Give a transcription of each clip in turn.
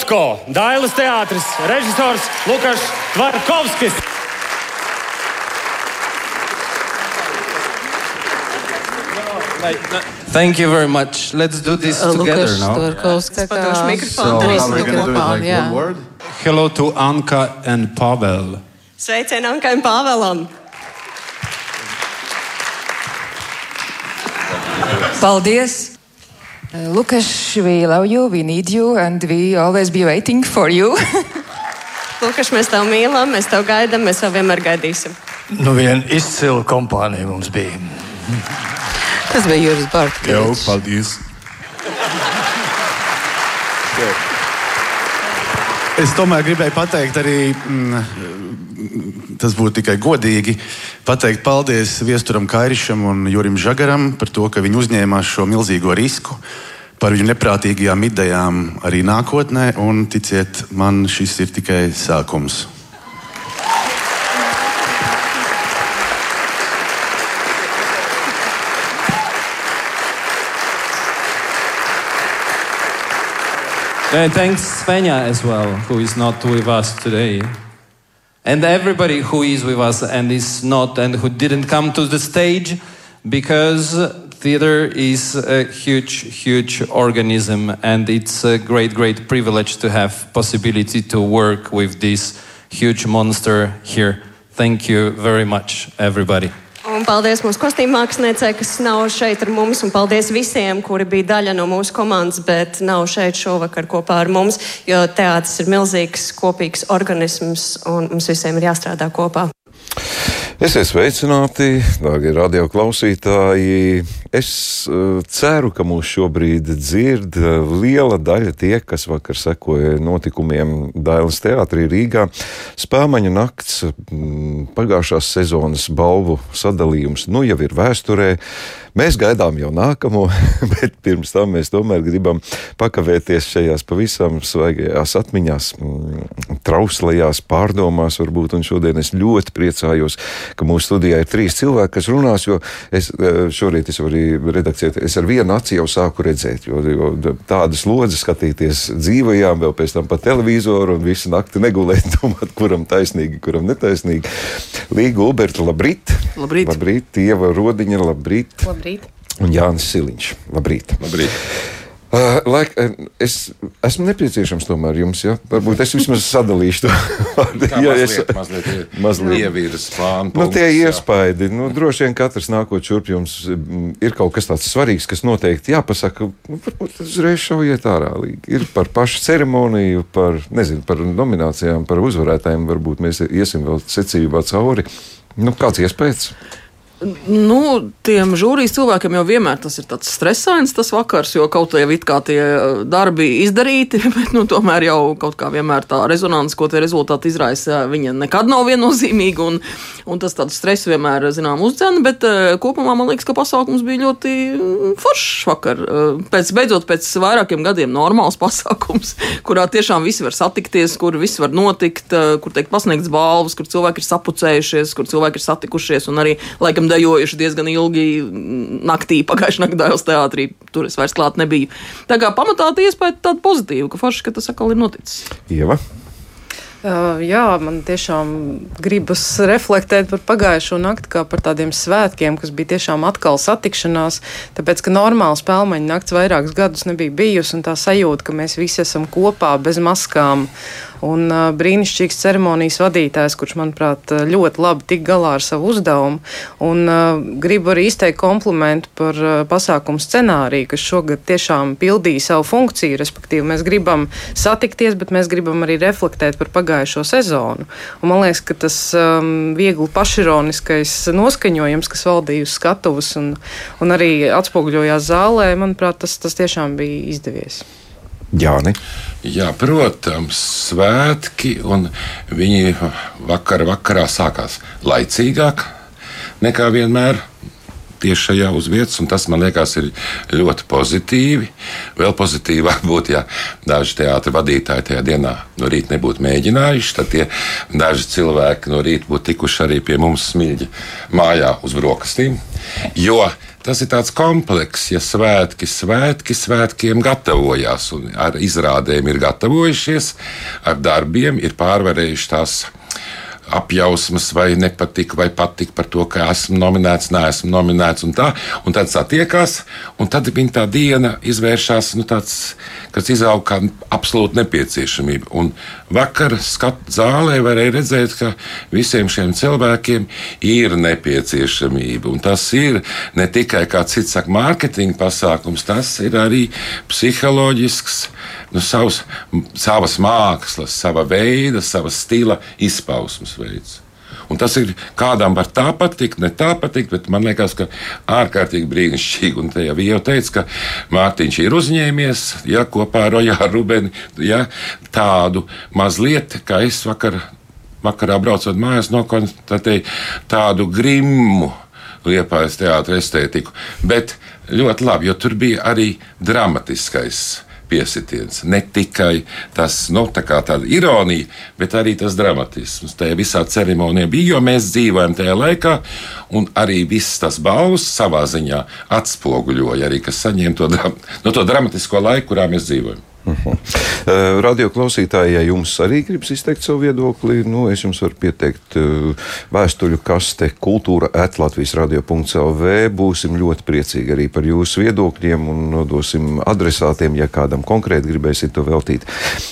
Rotko, Dailas teātris, režisors Lukas Tvarkovskis. Thank you very much. Let's do this together Lukas now. Do it, mikrofonu, like one word? Hello to Anka and Pavel. Sveicienu Ankai un Pāvēlam! Paldies! Uh, Lukas, we love you, we need you, and we always be waiting for you. Lukas, mēs tev mīlam, mēs tev gaidām, mēs tev vienmēr gaidīsim. Nu, viena izcila kompānija mums bija. Tas bija Juris Barts. Jā, paldies! Es tomēr gribēju pateikt, arī mm, tas būtu tikai godīgi, pateikt paldies Viesturam Kairišam un Jurim Žagaram par to, ka viņi uzņēmās šo milzīgo risku, par viņu neprātīgajām idejām arī nākotnē, un ticiet, man šis ir tikai sākums. And thanks Svenja as well, who is not with us today. And everybody who is with us and is not and who didn't come to the stage because theater is a huge, huge organism and it's a great, great privilege to have possibility to work with this huge monster here. Thank you very much, everybody. Un paldies mūsu kostīm māksliniecei, kas nav šeit ar mums, un paldies visiem, kuri bija daļa no mūsu komandas, bet nav šeit šovakar kopā ar mums, jo teātris ir milzīgs, kopīgs organisms, un mums visiem ir jāstrādā kopā. Esiet sveicināti, darbie radioklausītāji. Es uh, ceru, ka mūs šobrīd dzird uh, liela daļa tie, kas vakar sekoja notikumiem Dailas teātrī Rīgā. Spēmaņu nakts, mm, pagājušās sezonas balvu sadalījums nu jau ir vēsturē. Mēs gaidām jau nākamo, bet pirms tam mēs tomēr gribam pakavēties šajās pavisam svaigajās atmiņās, mm, trauslajās pārdomās varbūt. Un šodien es ļoti priecājos, ka mūsu studijā ir trīs cilvēki, kas runās, jo es eh, šorīt es arī redakcijā, es ar vienu aci jau sāku redzēt, jo, jo tādas lodzes skatīties dzīvajām, vēl pēc tam pa televizoru un visu nakti negulēt, domāt, kuram taisnīgi, kuram netaisnīgi. Līga Uberta, labrīt! Labrīt. Labrīt, Ieva Rodiņa, labrīt! Labrīt! Un Jānis Siliņš. Labrīt! Labrīt. Uh, laik, es esmu nepieciešams tomēr jums, ja? Varbūt es vismaz sadalīšu to. Ja mazliet, es- mazliet, mazliet, ievirzes plānu. Nu, tie jā. iespaidi, nu, droši vien katrs nākot šurp jums ir kaut kas tāds svarīgs, kas noteikti jāpasaka. Nu, varbūt uzreiz šaujiet ārā. Ir par pašu ceremoniju, par, nezinu, par nominācijām, par uzvarētājiem. Varbūt mēs iesim vēl secībā cauri. Nu, kāds iespējas? Nu, tiem žūrijas cilvēkiem jau vienmēr tas ir tāds stresains, tas vakars, jo kaut jau it kā tie uh, darbi izdarīti, bet nu, tomēr jau kaut kā vienmēr tā rezonance, ko tie rezultāti izraisa, viņa nekad nav viennozīmīga. Un, un tas tāds stress vienmēr, zinām, uzdzēna, bet uh, kopumā man liekas, ka pasākums bija ļoti mm, foršs vakar. Uh, pēc, beidzot, pēc vairākiem gadiem normāls pasākums, kurā tiešām visi var satikties, kur viss var notikt, kur tiek pasniegts balvas, kur cilvēki ir sapucējušies, kur cilvēki ir satikušies un arī laikam dejojuši diezgan ilgi mm, naktī, pagājušā naktī Dāvidas teātrī. Tur es vairs klāt nebiju. Tā kā pamatā tā iespēja tāda pozitīva, ka forši, ka tas atkal ir noticis. Ieva. Uh, jā, man tiešām gribas reflektēt par pagājušo nakti, kā par tādiem svētkiem, kas bija tiešām atkal satikšanās. Tāpēc, ka normāla spēļu nakts vairākus gadus nebija bijusi, un tā sajūta, ka mēs visi esam kopā bez maskām. Un brīnišķīgs ceremonijas vadītājs, kurš, manuprāt, ļoti labi tik galā ar savu uzdevumu. Un gribu arī izteikt komplimentu par pasākumu scenāriju, kas šogad tiešām pildīja savu funkciju. Respektīvi, mēs gribam satikties, bet mēs gribam arī reflektēt par pagājušo sezonu. Un man liekas, ka tas um, viegli pašironiskais noskaņojums, kas valdīja uz skatuves un, un arī atspoguļojās zālē, manuprāt, tas, tas tiešām bija izdevies. Jāni. Jā, protams, svētki, un viņi vakar, vakarā sākās laicīgāk nekā vienmēr. tieši šajā uz vietas, un tas man liekas ir ļoti pozitīvi. Vēl pozitīvāk būtu, ja daži teātris vadītāji tajā dienā no rīta nebūtu mēģinājuši, tad tie daži cilvēki no rīta būtu tikuši arī pie mums smilģi mājā uz brokastīm. Jo Tas ir tāds komplekss, ja svētki, svētki, svētkiem gatavojās, un ar izrādēm ir gatavojušies, ar darbiem ir pārvarējuši tās apjausmas, vai nepatika, vai patika par to, ka esmu nominēts, neesmu nominēts, un tā. Un tad satiekās, un tad viņa tā diena izvēršas, nu, tāds, kas izauga kā absolūta nepieciešamība. Un vakar skatu zālē varēja redzēt, ka visiem šiem cilvēkiem ir nepieciešamība. Un tas ir ne tikai, kā cits saka, mārketinga pasākums, tas ir arī psiholoģisks nu, savs, savas mākslas, sava veida, sava stila izpausmes veids. Un tas ir kādam var tā patikt, ne tā patikt, bet man liekas, ka ārkārtīgi brīnišķīgi. Un te jau jau teica, ka Mārtiņš ir uzņēmies ja, kopā ar Rojāru Rubeni ja, tādu mazliet, kā es vakar, vakarā braucot mājās, nokonstatēju tādu grimmu liepājas teātris estētiku. Bet ļoti labi, jo tur bija arī dramatiskais piesitiens. Ne tikai tas, nu, tā tāda ironija, bet arī tas dramatisms. Tajā visā ceremonijā bija, jo mēs dzīvojam tajā laikā, un arī viss tas balvas savā ziņā atspoguļoja arī, kas saņēma to, dram no to dramatisko laiku, kurā mēs dzīvojam. Uh -huh. uh, radio klausītāji, ja jums arī gribas izteikt savu viedokli, nu, es jums varu pieteikt uh, vēstuļu kaste kultūra atlatvijas radio.lv. Būsim ļoti priecīgi arī par jūsu viedokļiem un nodosim adresātiem, ja kādam konkrēti gribēsiet to veltīt.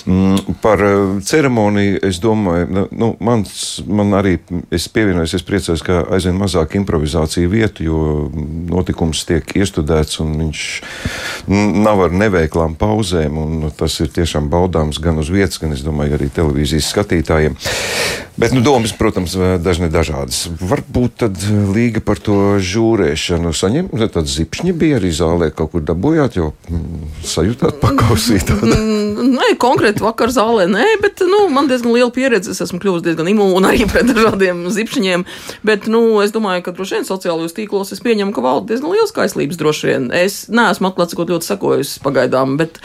Mm, par uh, ceremoniju es domāju, nu, nu, mans, man arī es pievienojos, es priecājos, ka aizvien mazāk improvizāciju vietu, jo notikums tiek iestudēts un viņš nav ar neveiklām pauzēm. Un, nu, tas ir tiešām baudāms gan uz vietas, gan, es domāju, arī televīzijas skatītājiem. Bet, nu, domas, protams, dažne dažādas. Varbūt tad līga par to žūrēšanu saņem, tad zipšņi bija arī zālē kaut kur dabūjāt, jo mm, sajūtāt pakausīt. Mm, nē, konkrēti vakar zālē nē, bet, nu, man diezgan liela pieredze, es esmu kļuvusi diezgan imūna arī pret dažādiem zipšņiem, bet, nu, es domāju, ka droši vien sociālajos tīklos es pieņemu, ka valda diezgan liels kaislības droši vien. Es neesmu atklāts, ko ļoti sakojusi pagaidām, bet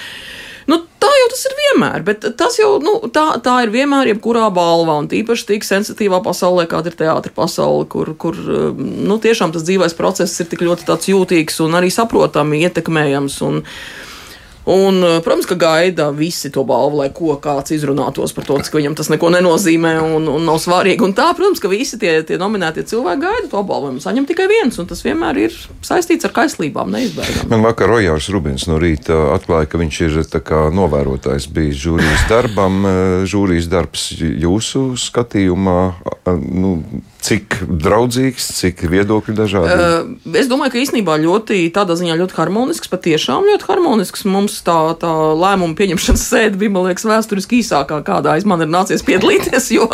Nu, tā jau tas ir vienmēr, bet tas jau nu, tā, tā ir vienmēr, jebkurā balvā, un tīpaši tik sensitīvā pasaulē, kāda ir teātris pasaule, kur, kur nu, tiešām tas dzīvais process ir tik ļoti jūtīgs un arī saprotami ietekmējams. Un, Un, eh, protams, ka gaida visi to balvu, lai ko kāds izrunātos par to, ka viņam tas neko nenozīmē un, un nav svarīgi. Un tā, protams, ka visi tie, tie nominētie cilvēki gaida to balvu. Saņem tikai viens, un tas vienmēr ir saistīts ar kaislībām, neizbēgami. Man vakar Rojārs Rubins no rīta atklāja, ka viņš ir novērotājs bijis žūrijas darbam. Eh, žūrijas darbs jūsu skatījumā. Nu, Cik draudzīgs, cik viedokļi dažādi? Uh, es domāju, ka īstenībā ļoti tādā ziņā ļoti harmonisks, patiešām ļoti harmonisks. Mums tā, tā lēmuma pieņemšanas sēde bija, man liekas, vēsturiski īsākā, kādā es man ir nācies piedalīties, jo,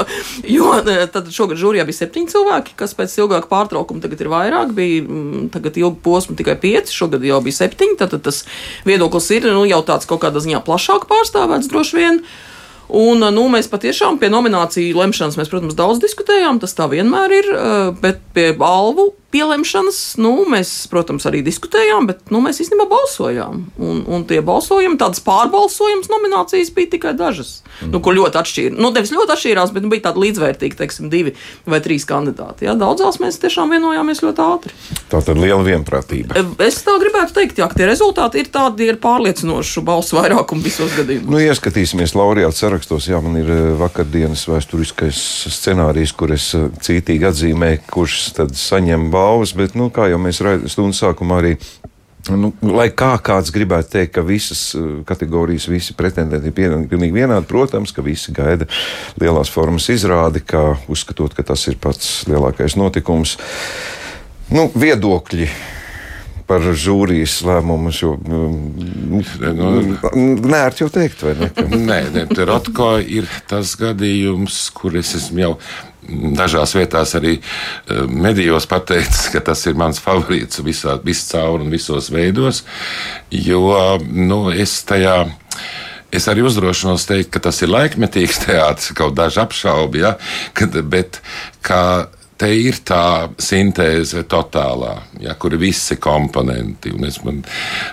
jo tad šogad žūrijā bija septiņi cilvēki, kas pēc ilgāka pārtraukuma tagad ir vairāk, bija mm, tagad ilgu posmu tikai pieci, šogad jau bija septiņi, tad tas viedoklis ir nu, jau tāds kaut kādā ziņā plašāk pārstāvēts droši vien. Uh, Un, nu, mēs patiešām pie nomināciju lemšanas, mēs, protams, daudz diskutējām, tas tā vienmēr ir, eh, bet pie balvu pielemšanas, nu, mēs, protams, arī diskutējām, bet nu, mēs īstenībā balsojām. Un, un tie balsojumi, tādas pārbalsojums nominācijas bija tikai dažas, mm. nu, kur ļoti atšķīrās. Nu, nevis ļoti atšķīrās, bet nu, bija tādi līdzvērtīgi, teiksim, divi vai trīs kandidāti. Ja? Daudzās mēs tiešām vienojāmies ļoti ātri. Tā tad liela vienprātība. E, es tā gribētu teikt, jā, ka tie rezultāti ir tādi ar pārliecinošu balsu vairākumu visos gadījumos. Nu, ieskatīsimies laureāta sarakstos. Jā, man ir e, vakardienas vēsturiskais scenārijs, kur es e, cītīgi atzīmēju, kurš tad saņem balvu balvas, bet, nu, kā jau mēs stundas sākumā arī Nu, lai kā kāds gribētu teikt, ka visas uh, kategorijas, visi pretendenti ir pilnīgi vienādi, protams, ka visi gaida lielās formas izrādi, kā uzskatot, ka tas ir pats lielākais notikums. Nu, viedokļi par žūrijas lēmumu. Jo, nu, nē, ar jau teikt, vai ne? nē, nē Rotko ir tas gadījums, kur es esmu jau dažās vietās arī eh, medijos pateicis, ka tas ir mans favorīts visā, viscaur un visos veidos, jo nu, es tajā. Es arī uzdrošinos teikt, ka tas ir laikmetīgs teātris, kaut daži apšaubi, ja, kad, bet kā te ir tā sintēze totālā, ja, kur ir visi komponenti. Un es man,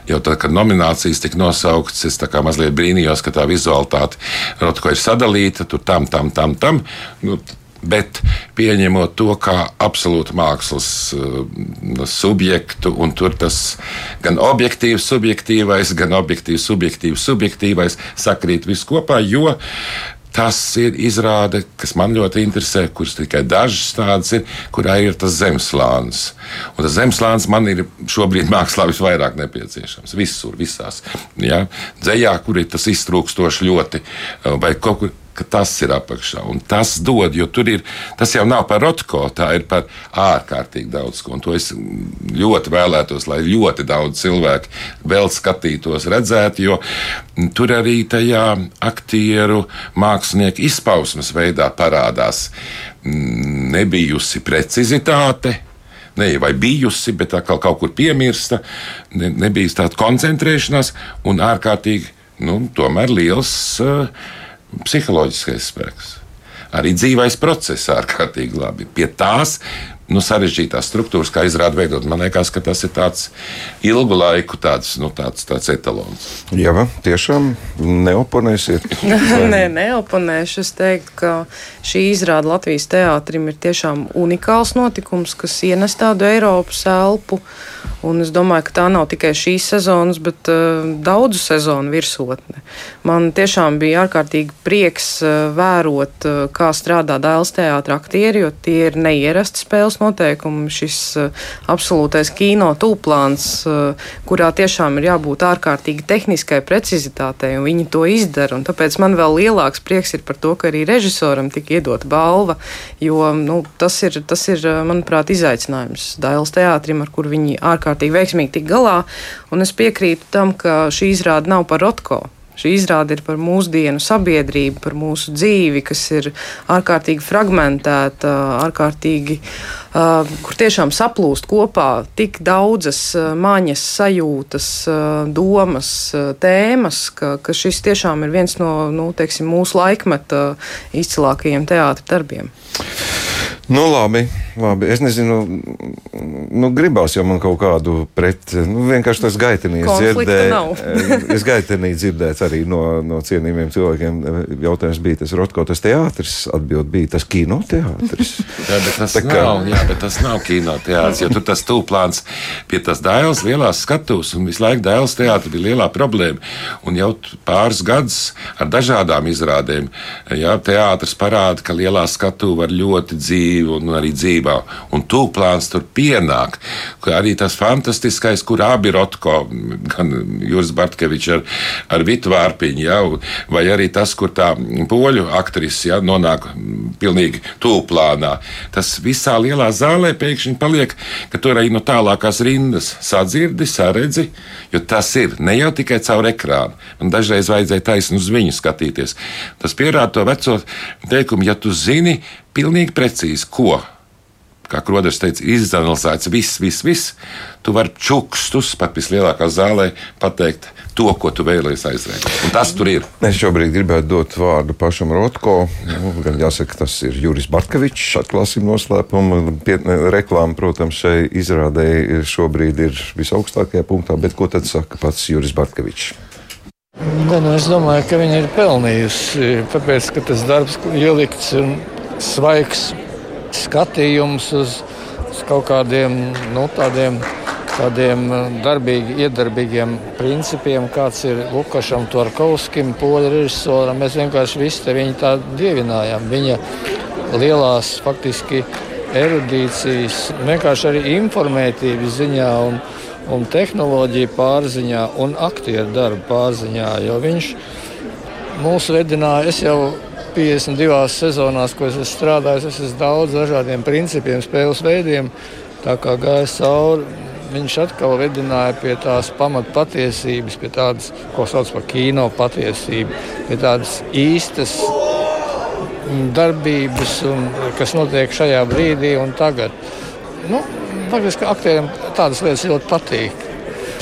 jau tā, kad nominācijas tika nosauktas, es tā kā mazliet brīnījos, ka tā vizualitāte Rotko ir sadalīta tur tam, tam, tam, tam. Nu, Bet pieņemot to kā absolūtu mākslas uh, subjektu, un tur tas gan objektīvs, subjektīvais, gan objektīvs, subjektīvs, subjektīvais sakrīt viss kopā, jo Tas ir izrāde, kas man ļoti interesē, kuras tikai dažas tādas ir, kurā ir tas zemeslānis. Un tas zemeslānis man ir šobrīd mākslā visvairāk nepieciešams. Visur, visās. Ja? Dzējā, kur ir tas iztrūkstoši ļoti, vai kaut kur ka tas ir apakšā. Un tas dod, jo tur ir, tas jau nav par rotko, tā ir par ārkārtīgi daudz ko. Un to es ļoti vēlētos, lai ļoti daudz cilvēku vēl skatītos, redzētu, jo tur arī tajā aktieru mākslinieku izpausmes veidā parādās nebijusi precizitāte, ne, vai bijusi, bet atkal kaut kur piemirsta, ne, nebija tāda koncentrēšanās un ārkārtīgi, nu, tomēr liels uh, psiholoģiskais spēks. Arī dzīvais process ārkārtīgi labi. Pie tās nu, sarežģītās struktūras, kā izrāda veidot. Man liekas, ka tas ir tāds ilgu laiku tāds, nu, tāds, tāds etalons. Jā, tiešām neoponēsiet. Nē, neoponēšu. Es teiktu, ka šī izrāda Latvijas teātrim ir tiešām unikāls notikums, kas ienes tādu Eiropas elpu. Un es domāju, ka tā nav tikai šīs sezonas, bet uh, daudzu sezonu virsotne. Man tiešām bija ārkārtīgi prieks uh, vērot, uh, kā strādā Dēls teātris aktieri, jo tie ir neierasti spēles spēles noteikumi, šis uh, absolūtais kino tūplāns, uh, kurā tiešām ir jābūt ārkārtīgi tehniskai precizitātei, un viņi to izdara. Tāpēc man vēl lielāks prieks ir par to, ka arī režisoram tika iedota balva, jo nu, tas, ir, tas ir, uh, manuprāt, izaicinājums Dailas teātrim, ar kur viņi ārkārtīgi veiksmīgi tik galā. Un es piekrītu tam, ka šī izrāde nav par Rotko. Šī izrāde ir par mūsdienu sabiedrību, par mūsu dzīvi, kas ir ārkārtīgi fragmentēta, ārkārtīgi, kur tiešām saplūst kopā tik daudzas maņas, sajūtas, domas, tēmas, ka, ka šis tiešām ir viens no nu, teiksim, mūsu laikmeta izcilākajiem teātra darbiem. Nu, labi, labi. Es nezinu, nu, gribās jau man kaut kādu pret. Nu, vienkārši tas gaitenīs dzirdēt. es gaitenī dzirdētu arī no, no cienījumiem cilvēkiem. Jautājums bija tas Rotko, tas teātris, atbild bija tas kinoteātris. jā, bet tas, Tā kā... nav, jā, bet tas nav kinoteātris, jo tur tas tūplāns pie tas dēls lielās skatuves, un visu laiku dēls teātris bija lielā problēma. Un jau pāris gadus ar dažādām izrādēm, jā, teātris parāda, ka lielā skatuve var ļoti dzīvi dzīvi un arī dzīvā. Un tūplāns tur pienāk, ka arī tas fantastiskais, kur abi Rotko, gan Juris Bartkevičs ar, ar Vitu Vārpiņu, ja, vai arī tas, kur tā poļu aktrise ja, nonāk pilnīgi tūplānā. Tas visā lielā zālē pēkšņi paliek, ka tur arī no tālākās rindas sadzirdi, saredzi, jo tas ir ne jau tikai caur ekrānu. Man dažreiz vajadzēja taisni uz viņu skatīties. Tas pierāda to veco teikumu, ja tu zini, pilnīgi precīzi, ko. Kā Kroders teica, izanalizēts viss, viss, viss. Tu vari čukstus pat vislielākā zālē pateikt to, ko tu vēlējies aizrēt. Un tas tur ir. Es šobrīd gribētu dot vārdu pašam Rotko. Nu, gan jāsaka, tas ir Juris Bartkevičs. Atklāsim noslēpumu. Reklāma, protams, šai izrādē šobrīd ir visaugstākajā punktā, bet ko tad saka pats Juris Bartkevičs? Ne, nu es domāju, ka viņi ir pelnījusi. Tāpēc, ka tas darbs ielikts un svaigs skatījums uz, uz kaut kādiem nu, tādiem, tādiem uh, darbīgi, iedarbīgiem principiem, kāds ir Lukašam, Torkovskim, poļu režisoram. Mēs vienkārši visi te viņu tā dievinājām. Viņa lielās faktiski erudīcijas, vienkārši arī informētības ziņā un, un tehnoloģiju pārziņā un aktieru darbu pārziņā, jo viņš mūs vedināja. Es jau 52 sezonās, ko es esmu strādājis, es esmu daudz dažādiem principiem, spēles veidiem. Tā kā gājis cauri, viņš atkal vedināja pie tās pamatpatiesības, pie tādas, ko sauc par kino patiesību, pie tādas īstas darbības, un, kas notiek šajā brīdī un tagad. Nu, faktiski aktieriem tādas lietas ļoti patīk.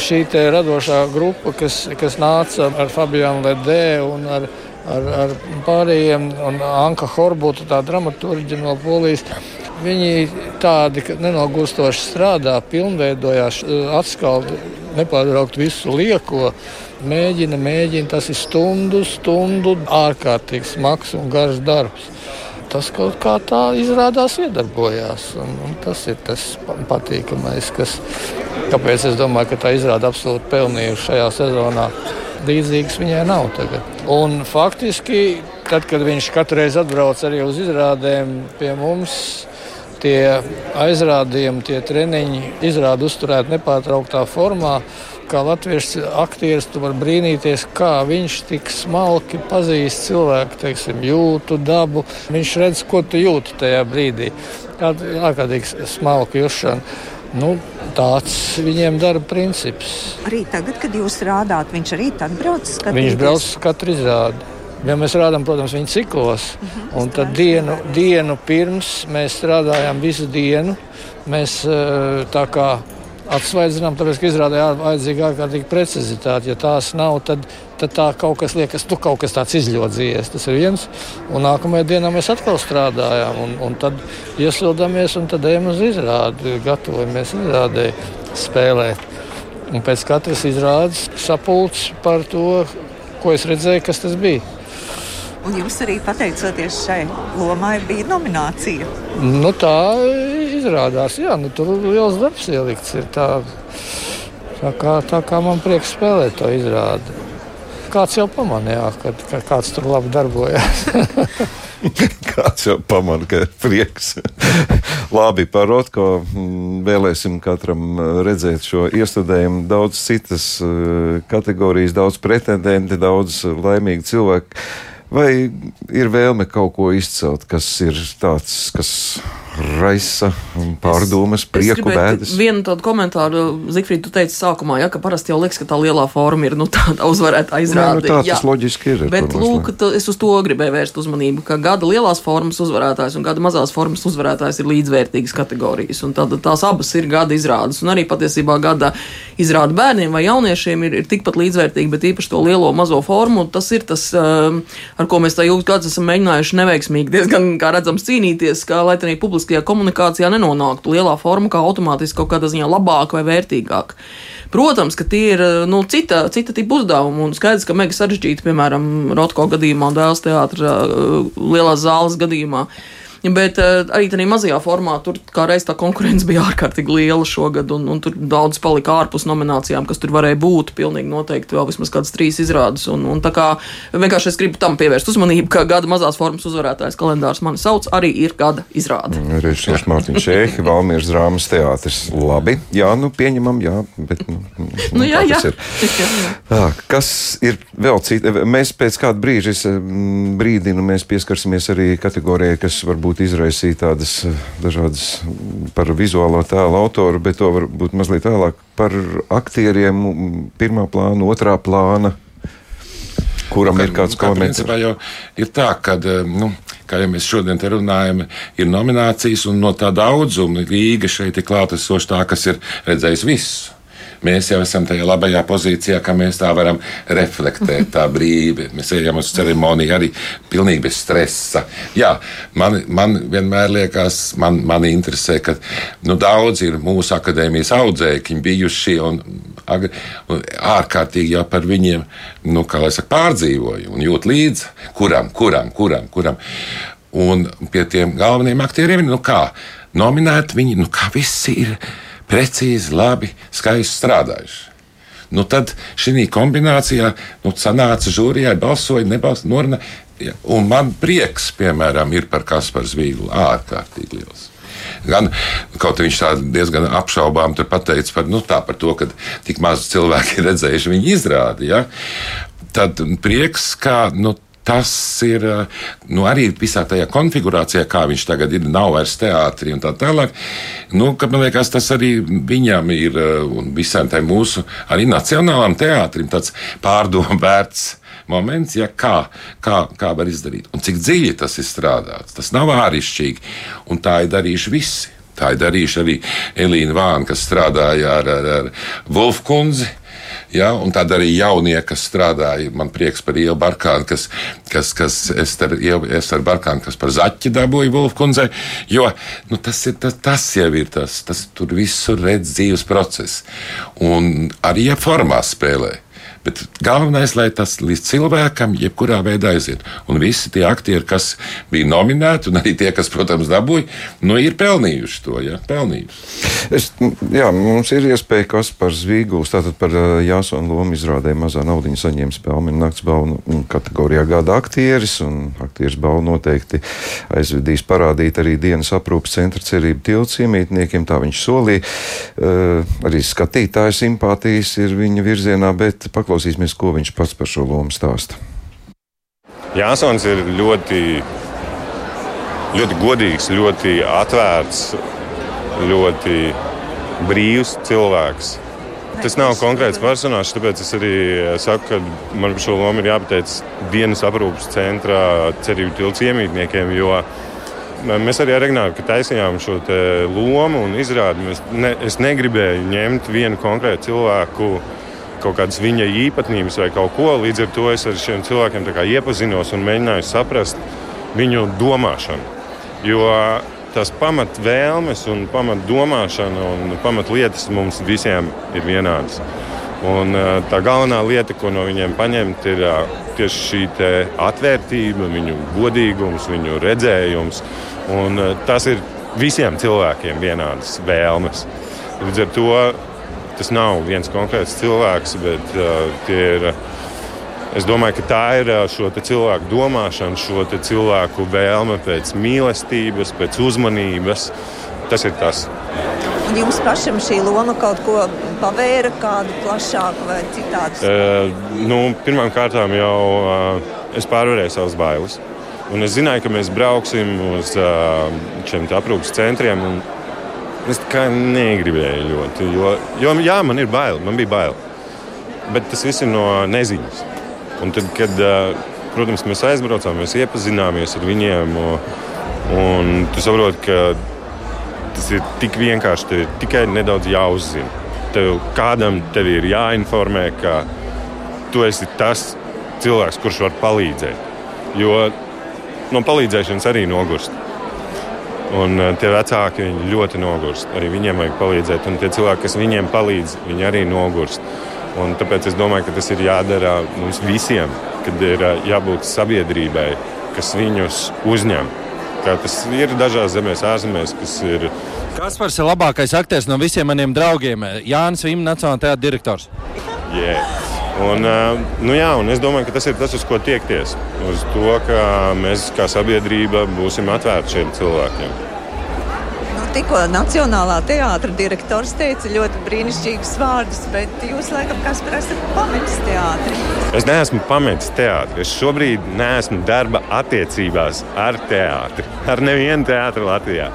Šī radošā grupa, kas, kas nāca ar Fabianu Ledē un ar ar, ar pārējiem, un Anka Horbuta, tā dramaturģija no Polijas. Viņi tādi nenogurstoši strādā, pilnveidojās, atskalda, nepārtraukt visu lieko. Mēģina, mēģina, tas ir stundu, stundu ārkārtīgi smags un garš darbs. Tas kaut kā tā izrādās iedarbojās. Un, un tas ir tas patīkamais, kas, kāpēc es domāju, ka tā izrāda absolūti pelnījusi šajā sezonā. Līdzīgas viņai nav tagad. Un faktiski, tad, kad viņš katru reizi atbrauc arī uz izrādēm pie mums, tie aizrādījumi, tie treniņi izrāda uzturēt nepārtrauktā formā. Kā latviešu aktieris, tu vari brīnīties, kā viņš tik smalki pazīst cilvēku, teiksim, jūtu dabu. Viņš redz, ko tu jūti tajā brīdī. Ārkārtīgi smalka jušana. Nu, tāds viņiem darba princips. Arī tagad, kad jūs rādāt, viņš arī tad brauc skatīties? Viņš brauc katru izrādi. Ja mēs rādām, protams, viņa ciklos, uh -huh, un tad dienu, dienu pirms mēs strādājām visu dienu. Mēs tā kā atsvaidzinām, tāpēc, ka izrādē vajadzīga ārkārtīgi precizitāte. Ja tās nav, tad, tad tā kaut kas liekas, tu kaut kas tāds izļodzījies. Tas ir viens. Un nākamajā dienā mēs atkal strādājām, un, un tad iesildamies, un tad ejam uz izrādi, gatavojamies izrādē spēlēt. Un pēc katras izrādes sapulcs par to, ko es redzēju, kas tas bija. Un jums arī pateicoties šai lomai bija nominācija. Nu, tā izrādās, jā, nu, tur liels darbs ielikts. Ir tā, tā, kā, tā kā man prieks spēlēt to izrādi. Kāds jau pamanīja, ka, ka kāds tur labi darbojas. Kāds jau pamanīja, ka ir prieks. Labi, par Rotko vēlēsim katram redzēt šo iestudējumu. Daudz citas kategorijas, daudz pretendentu, daudz laimīgu cilvēku. Vai ir vēlme kaut ko izcelt, kas ir tāds, kas raisa pārdomas, prieku, bēdas. Vienu tādu komentāru, Zifrīd, tu teici sākumā, ja, ka parasti jau liekas, ka tā lielā forma ir nu, tāda uzvarētā izrāde. Jā, nu, tā jā. tas loģiski ir. Bet, lūk, tā, es uz to gribēju vērst uzmanību, ka gada lielās formas uzvarētājs un gada mazās formas uzvarētājs ir līdzvērtīgas kategorijas. Un tad tās abas ir gada izrādes. Un arī patiesībā gada izrāde bērniem vai jauniešiem ir, ir tikpat līdzvērtīga, bet īpaši to lielo mazo formu. Tas ir tas, um, ar ko mēs tā ilgus gadus esam mēģinājuši neveiksmīgi diezgan, kā redzams, cīnīties, kā lai tā publiski publiskajā komunikācijā nenonāktu lielā forma, kā automātiski kaut kādā ziņā labāka vai vērtīgāka. Protams, ka tie ir nu, cita, cita tipa uzdevumi, un skaidrs, ka mega sarežģīti, piemēram, Rotko gadījumā un Dēls teātra lielās zāles gadījumā. Bet uh, arī tādā mazajā formā tur kā reiz tā konkurence bija ārkārtīgi liela šogad, un, un tur daudz palika ārpus nominācijām, kas tur varēja būt. Pilnīgi noteikti vēl vismaz kādas trīs izrādes. Un, un tā kā vienkārši es gribu tam pievērst uzmanību, ka gada mazās formas uzvarētājs kalendārs mani sauc, arī ir gada izrāde. Mm, režisors Mārtiņš Čēhi, Valmieras drāmas teātris. Labi, jā, nu pieņemam, jā, bet. Nu, nu, jā, jā. Ir. jā. Kas ir vēl citi? Mēs pēc kāda brīža, es brīdinu, mēs pieskarsimies arī kategorijai, kas varbūt varbūt izraisīja tādas eh, dažādas par vizuālo tēlu autoru, bet to varbūt mazliet vēlāk par aktieriem, pirmā plāna, otrā plāna. Kuram ir kāds komentārs? Jau ir tā, ka, eh, nu, kā jau mēs šodien te runājam, ir nominācijas, un no tā daudzuma Rīga šeit ir klātesoša tā, kas ir redzējis visu mēs jau esam tajā labajā pozīcijā, ka mēs tā varam reflektēt tā brīvi. Mēs ejam uz ceremoniju arī pilnīgi bez stresa. Jā, man, man vienmēr liekas, man, man interesē, ka nu, daudz ir mūsu akadēmijas audzēkņi bijuši un, un ārkārtīgi jau par viņiem, nu, kā lai saka, pārdzīvoju un jūt līdzi, kuram, kuram, kuram, kuram. Un pie tiem galvenajiem aktieriem, nu kā, nominēti viņi, nu kā visi ir precīzi, labi, skaisti strādājuši. Nu, tad šī kombinācijā nu, sanāca žūrijai, balsoja, nebalsoja, noruna. Ja, un man prieks, piemēram, ir par Kasparu Zvīglu ārkārtīgi liels. Gan kaut viņš tā diezgan apšaubām pateica par, nu, par to, ka tik maz cilvēki ir redzējuši viņa izrādi. Ja? Tad prieks, ka nu, tas ir nu, arī visā tajā konfigurācijā, kā viņš tagad ir, nav vairs teātris un tā tālāk. Nu, man liekas, tas arī viņam ir un visam tam mūsu arī nacionālām teātrim tāds pārdomu vērts moments, ja, kā, kā, kā var izdarīt. Un cik dziļi tas ir strādāts. Tas nav āršķirīgi. Un tā ir darījuši visi. Tā ir darījuši arī Elīna Vāna, kas strādāja ar, ar, ar Wolfkundzi Ja, un tad arī jaunie, kas strādāja, man prieks par Ielu Barkānu, kas, kas, kas Ester, Ester Barkānu, kas par zaķi dabūja Vulfkundzei, jo nu, tas, ir, tas, tas jau ir tas, tas tur visur redz dzīves process. Un arī, ja formā spēlē, Bet galvenais, lai tas līdz cilvēkam, jebkurā veidā aiziet. Un visi tie aktieri, kas bija nominēti, un arī tie, kas, protams, dabūja, nu, ir pelnījuši to. Ja? Pelnījuši. Es, jā, mums ir iespēja, kas par Zvīguls, tātad par Jāsona lomu izrādē mazā naudiņa saņēma spēlmi nakts balvu kategorijā gada aktieris, un aktieris balvu noteikti aizvedīs parādīt arī dienas aprūpas centra cerību tilts iemītniekiem, tā viņš solīja. Uh, arī skatītāju simpātijas ir viņa virzienā, bet paklausīsim Paklausīsimies, ko viņš pats par šo lomu stāsta. Jāsons ir ļoti, ļoti godīgs, ļoti atvērts, ļoti brīvs cilvēks. Tas nav konkrēts personāžs, tāpēc es arī saku, ka man par šo lomu ir jāpateic dienas aprūpas centra cerību tilts iemītniekiem, mēs arī ar Regnāru taisījām šo lomu un izrādi. Ne, es negribēju ņemt vienu konkrētu cilvēku kaut kādas viņa īpatnības vai kaut ko. Līdz ar to es ar šiem cilvēkiem iepazinos un mēģināju saprast viņu domāšanu. Jo tās pamat vēlmes un pamat domāšana un pamat lietas mums visiem ir vienādas. Un, tā galvenā lieta, ko no viņiem paņemt, ir tieši šī atvērtība, viņu godīgums, viņu redzējums. Un, tas ir visiem cilvēkiem vienādas vēlmes. Līdz ar to tas nav viens konkrēts cilvēks, bet uh, tie ir. Es domāju, ka tā ir uh, šo cilvēku domāšana, šo cilvēku vēlme pēc mīlestības, pēc uzmanības. Tas ir tas. Un jums pašam šī loma kaut ko pavēra, kādu plašāku vai citādu? Uh, nu, Pirmkārt, jau uh, es pārvarēju savas bailes. Un es zināju, ka mēs brauksim uz šiem aprūpes centriem. Es kā negribēju ļoti. Jo, jo jā, man ir bail, man bija bail. Bet tas viss ir no neziņas. Un tad, kad protams, mēs aizbraucām, mēs iepazināmies ar viņiem. Un tu saproti, ka tas ir tik vienkārši. Tev ir tikai nedaudz jāuzzina. Tev kādam tev ir jāinformē, ka tu esi tas cilvēks, kurš var palīdzēt. Jo no palīdzēšanas arī nogurst. Un eh, tie vecāki ļoti nogurst. Arī viņiem vajag palīdzēt. Un tie cilvēki, kas viņiem palīdz, viņi arī nogurst. Un tāpēc es domāju, ka tas ir jādara mums visiem, kad ir eh, jābūt sabiedrībai, kas viņus uzņem. Kā tas ir dažās zemēs, ārzemēs, kas ir. Kaspars ir labākais aktieris no visiem maniem draugiem. Jānis Vīm, Nacionālajā teātris direktors. Yeah. Un, nu jā, un es domāju, ka tas ir tas, uz ko tiekties. Uz to, ka mēs kā sabiedrība būsim atvērti šiem cilvēkiem. Nu, tikko Nacionālā teātris direktors teica ļoti brīnišķīgus vārdus, bet jūs laikam kas esat pametis teātri. Es neesmu pametis teātri. Es šobrīd neesmu darba attiecībās ar teātri, ar nevienu teātri Latvijā.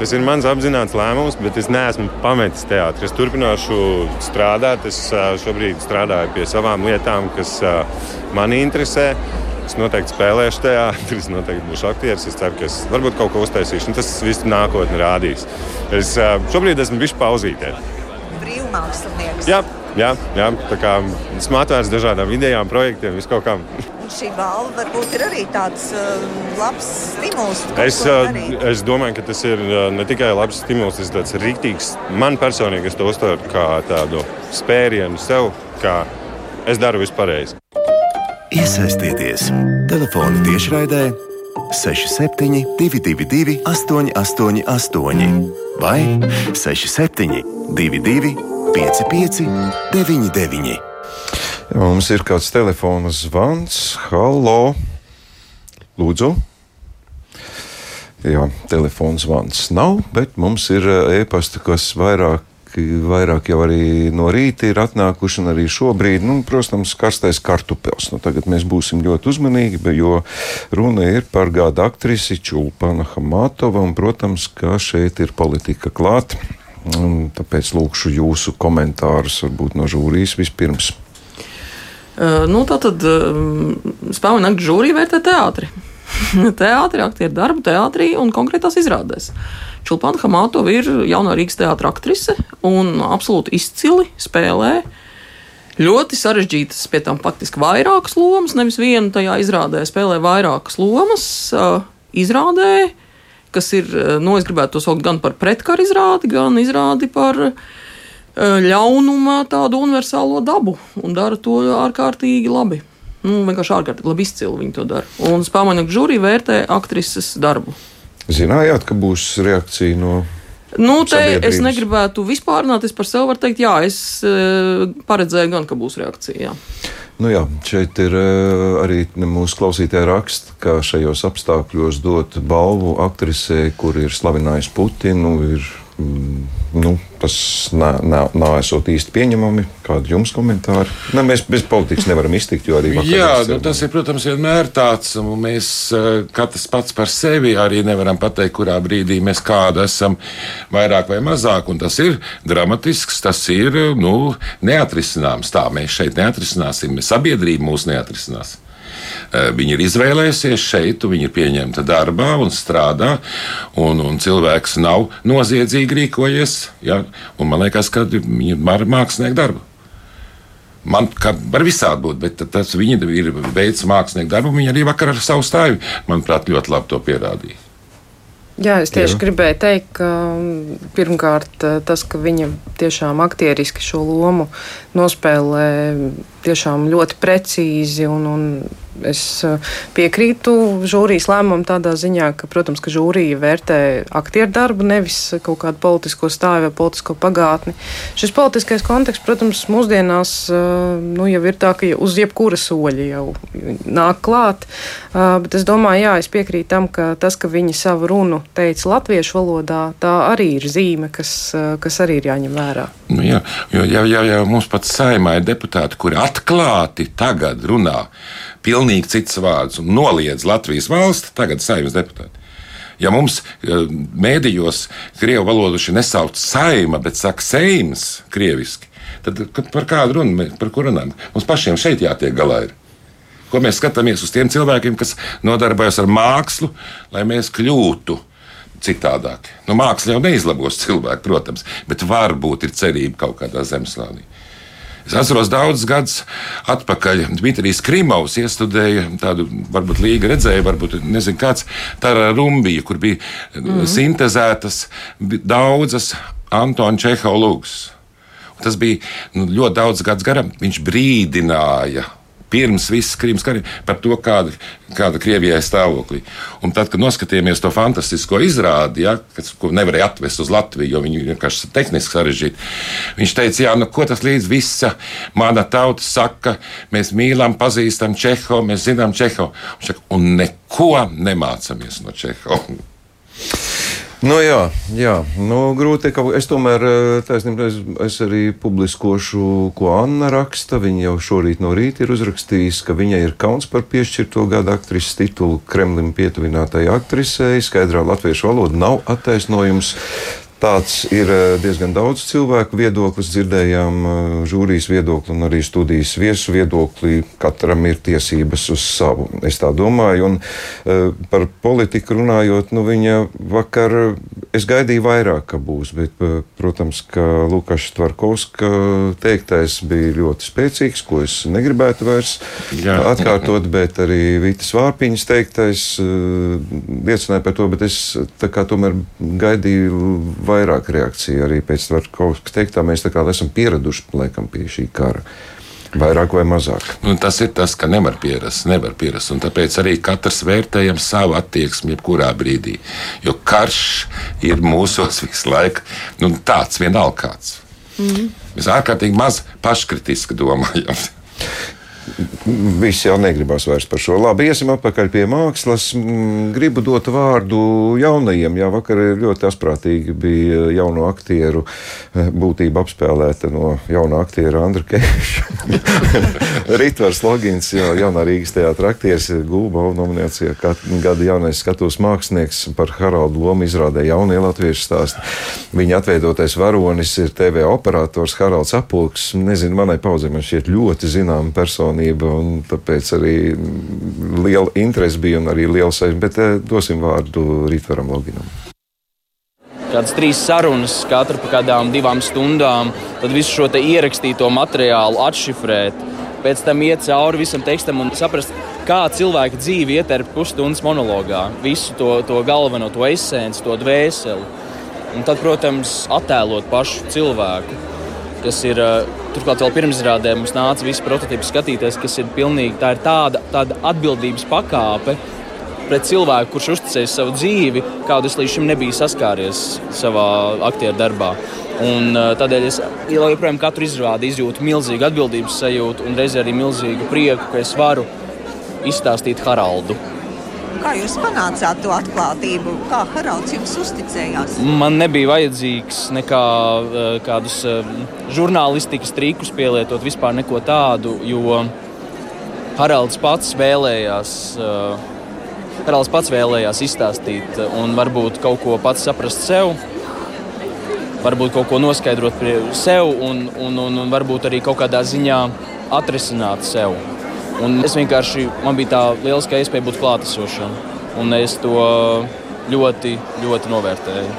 Tas ir mans apzināts lēmums, bet es neesmu pametis teātri. Es turpināšu strādāt. Es šobrīd strādāju pie savām lietām, kas mani interesē. Es noteikti spēlēšu teātrī, es noteikti būšu aktieris. Es ceru, ka es varbūt kaut ko uztaisīšu. Tas viss nākotnē rādīs. Es šobrīd esmu bijis pauzītē. Brīvmākslinieks. Jā, jā, jā. Tā kā esmu atvērts dažādām idejām, projektiem, viskaut kam šī balva varbūt ir arī tāds uh, labs stimuls. Es, uh, es domāju, ka tas ir uh, ne tikai labs stimuls, tas ir tāds rīktīgs. Man personīgi es to uztveru kā tādu spērienu sev, kā es daru vispārējais. Iesaistieties! Telefoni tiešraidē 67, 222, 888 vai 67, 22, 55, 99. Mums ir kāds telefona zvans. Halo! Lūdzu! Jā, telefona zvans nav, bet mums ir eh, e-pasta, kas vairāk vairāk jau arī no rīta ir atnākuši, un arī šobrīd, nu, protams, karstais kartupels. Nu, tagad mēs būsim ļoti uzmanīgi, jo runa ir par gada aktrisi Čulpana Hamatova, un, protams, ka šeit ir politika klāta. Tāpēc lūkšu jūsu komentārus, varbūt no žūrijas vispirms. Nu, tā tad spēļu naktas žūrija vērtē teātri. teātri, aktieru darbu, teātrī un konkrētās izrādēs. Čulpana Hamatova ir jaunā Rīgas teātris aktrise un absolūti izcili spēlē ļoti sarežģītas, pie tam faktiski vairākas lomas, nevis viena tajā izrādē spēlē vairākas lomas. Izrādē, kas ir, nu, es gribētu to saukt gan par pretkaru izrādi, gan izrādi par uh, ļaunuma tādu universālo dabu un dara to ārkārtīgi labi. Nu, vienkārši ārkārtīgi labi izcili viņi to dara. Un spēļu žūrija vērtē aktrises darbu. Zinājāt, ka būs reakcija no Nu, te es negribētu vispārināt, es par sevi varu teikt, jā, es paredzēju gan, ka būs reakcija. Jā. Nu jā, šeit ir arī mūsu klausītāja raksts, ka šajos apstākļos dot balvu aktrisei, kur ir slavinājusi Putinu, ir nu, tas nav, nav, nav esot īsti pieņemami. Kādi jums komentāri? Ne, mēs bez politikas nevaram iztikt, jo arī Jā, nu, tas ir, protams, vienmēr tāds. Mēs eh, katrs pats par sevi arī nevaram pateikt, kurā brīdī mēs kādu esam vairāk vai mazāk. Un tas ir dramatisks, tas ir nu, neatrisināms. Tā mēs šeit neatrisināsim, sabiedrība mūs neatrisinās. Eh, viņi ir izvēlējušies šeit, viņi ir pieņemti darbā un strādā, un, un cilvēks nav noziedzīgi rīkojies. Ja? Un man liekas, ka viņi ir mākslinieki darbu. Man var visādi būt, bet tas viņa ir veids mākslinieku darbu. Viņa arī vakar ar savu stāju, manuprāt, ļoti labi to pierādīja. Jā, es tieši Jā. gribēju teikt, ka mm, pirmkārt tas, ka viņa tiešām aktieriski šo lomu nospēlē tiešām ļoti precīzi un, un Es eh, piekrītu žūrijas lēmumam tādā ziņā, ka, protams, ka žūrija vērtē aktieru darbu, nevis kaut kādu politisko stāvu vai politisko pagātni. Šis politiskais konteksts, protams, mūsdienās eh, nu, jau ir tā, ka uz jebkura soļa jau nāk klāt. Eh, bet es domāju, jā, es piekrītu tam, ka tas, ka viņi savu runu teica latviešu valodā, tā arī ir zīme, kas, kas arī ir jāņem vērā. Nu, jā, jo jau, jau, jau mums pat saimā ir deputāti, kuri atklāti tagad runā pilnīgi cits vārds un noliedz Latvijas valsti, tagad saimnes deputāti. Ja mums eh, mēdījos krievu valodu nesauc saima, bet saka seimas krieviski, tad par kādu runu, par kur runājam? Mums pašiem šeit jātiek galā. Ir. Ko mēs skatāmies uz tiem cilvēkiem, kas nodarbojas ar mākslu, lai mēs kļūtu citādāk. Nu, māksla jau neizlabos cilvēku, protams, bet varbūt ir cerība kaut kādā zemeslānī. Es atceros daudzus gadus atpakaļ. Dmitrijs Krimovs iestudēja tādu, varbūt līga redzēja, varbūt nezinu kāds, tā rumbija, kur bija mm -hmm. sintēzētas daudzas Antona Čehova lūgas. Tas bija nu, ļoti daudz gadus garam. Viņš brīdināja pirms visas Krimas kara par to, kāda, kāda Krievijai stāvoklī. Un tad, kad noskatījāmies to fantastisko izrādi, ja, kas, ko nevarēja atvest uz Latviju, jo viņi vienkārši tehniski sarežģīti, viņš teica, jā, nu, ko tas līdz visa mana tauta saka, mēs mīlam, pazīstam Čeho, mēs zinām Čeho, un neko nemācāmies no Čeho. Nu, jā, jā. Nu, grūti. Es tomēr eh, taisnība, es, es arī publiskošu, ko Anna raksta. Viņa jau šorīt no rīta ir uzrakstījusi, ka viņai ir kauns par piešķirto gada aktrises titulu Kremlim pietuvinātai aktrisei. Skaidrā latviešu valoda nav attaisnojums. Tāds ir eh, diezgan daudz cilvēku viedoklis. Dzirdējām eh, žūrijas viedokli un arī studijas viesu viedokli. Katram ir tiesības uz savu. Es tā domāju. Un eh, par politiku runājot, nu viņa vakar, es gaidīju vairāk, ka būs, bet, protams, ka Lukašs Tvarkovska teiktais bija ļoti spēcīgs, ko es negribētu vairs Jā. atkārtot, bet arī Vitas Vārpiņas teiktais liecināja par to, bet es tomēr gaidīju vairāk reakciju arī pēc Tvarkovska teiktā. Mēs tā kā esam pieraduši laikam pie šī kara. Vairāk vai mazāk. Nu, tas ir tas, ka nevar pierast, nevar pierast. Tāpēc arī katrs vērtējam savu attieksmi jebkurā brīdī. Jo karš ir mūsos visu laiku nu, tāds vienalga kāds. Mm. Mēs ārkārtīgi maz paškritiski domājam. Viss jau negribas vairs par šo. Labi, iesim atpakaļ pie mākslas. Mm, gribu dot vārdu jaunajiem. Jā, vakar ļoti asprātīgi bija jauno aktieru būtība apspēlēta no jaunā aktiera Andra Keša. Ritvars Logins, jā, jaunā Rīgas teātra aktieris, Gulba nominācijā gada jaunais skatos mākslinieks par Haraldu lomu izrādē jaunie latviešu stāsti. Viņa atveidotais varonis ir TV operators Haralds Apulks. Nezinu, manai paudzei man šķiet ļoti zināma personība, un tāpēc arī liela interese bija un arī liela saistība. Bet eh, dosim vārdu Rītvaram Loginam. Kādas trīs sarunas, katra pa kādām divām stundām, tad visu šo ierakstīto materiālu atšifrēt. Pēc tam iet cauri visam tekstam un saprast, kā cilvēka dzīve ieterp pusstundas monologā. Visu to, to galveno, to esenci, to dvēseli. Un tad, protams, attēlot pašu cilvēku, kas ir eh, turklāt vēl pirmsrādē, mums nāca visi prototypi skatīties, kas ir pilnīgi tā ir tāda, tāda atbildības pakāpe pret cilvēku, kurš uzticējis savu dzīvi, kādu es līdz šim nebiju saskāries savā aktieru darbā. Un, tādēļ es joprojām katru izrādi izjūtu milzīgu atbildības sajūtu un reizē arī milzīgu prieku, ka es varu izstāstīt Haraldu. Kā jūs panācāt to atklātību? Kā Haralds jums uzticējās? Man nebija vajadzīgs nekā kādus uh, žurnālistikas trikus pielietot, vispār neko tādu, jo Haralds pats vēlējās. Uh, Haralds pats vēlējās izstāstīt un varbūt kaut ko pats saprast sev, varbūt kaut ko noskaidrot sev un, un, un, un varbūt arī kaut kādā ziņā atrisināt sev. Un es vienkārši, man bija tā lieliskā iespēja būt klātesošam, un es to ļoti, ļoti novērtēju.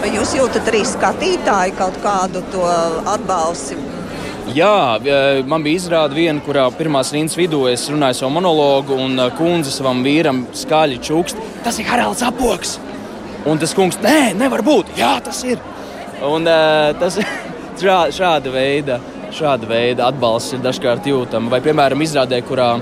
Vai jūs jūtat arī skatītāju kaut kādu to atbalstu? Jā, e, man bija izrāde viena, kurā pirmā rindas vidū es runāju savu monologu, un e, kundze savam vīram skaļi čukst. Tas ir Haralds Apoks! Un tas kungs, nē, nevar būt! Jā, tas ir! Un, uh, tas šā, šāda veida. Šāda veida atbalsts ir dažkārt jūtama. Vai, piemēram, izrādē, kurā,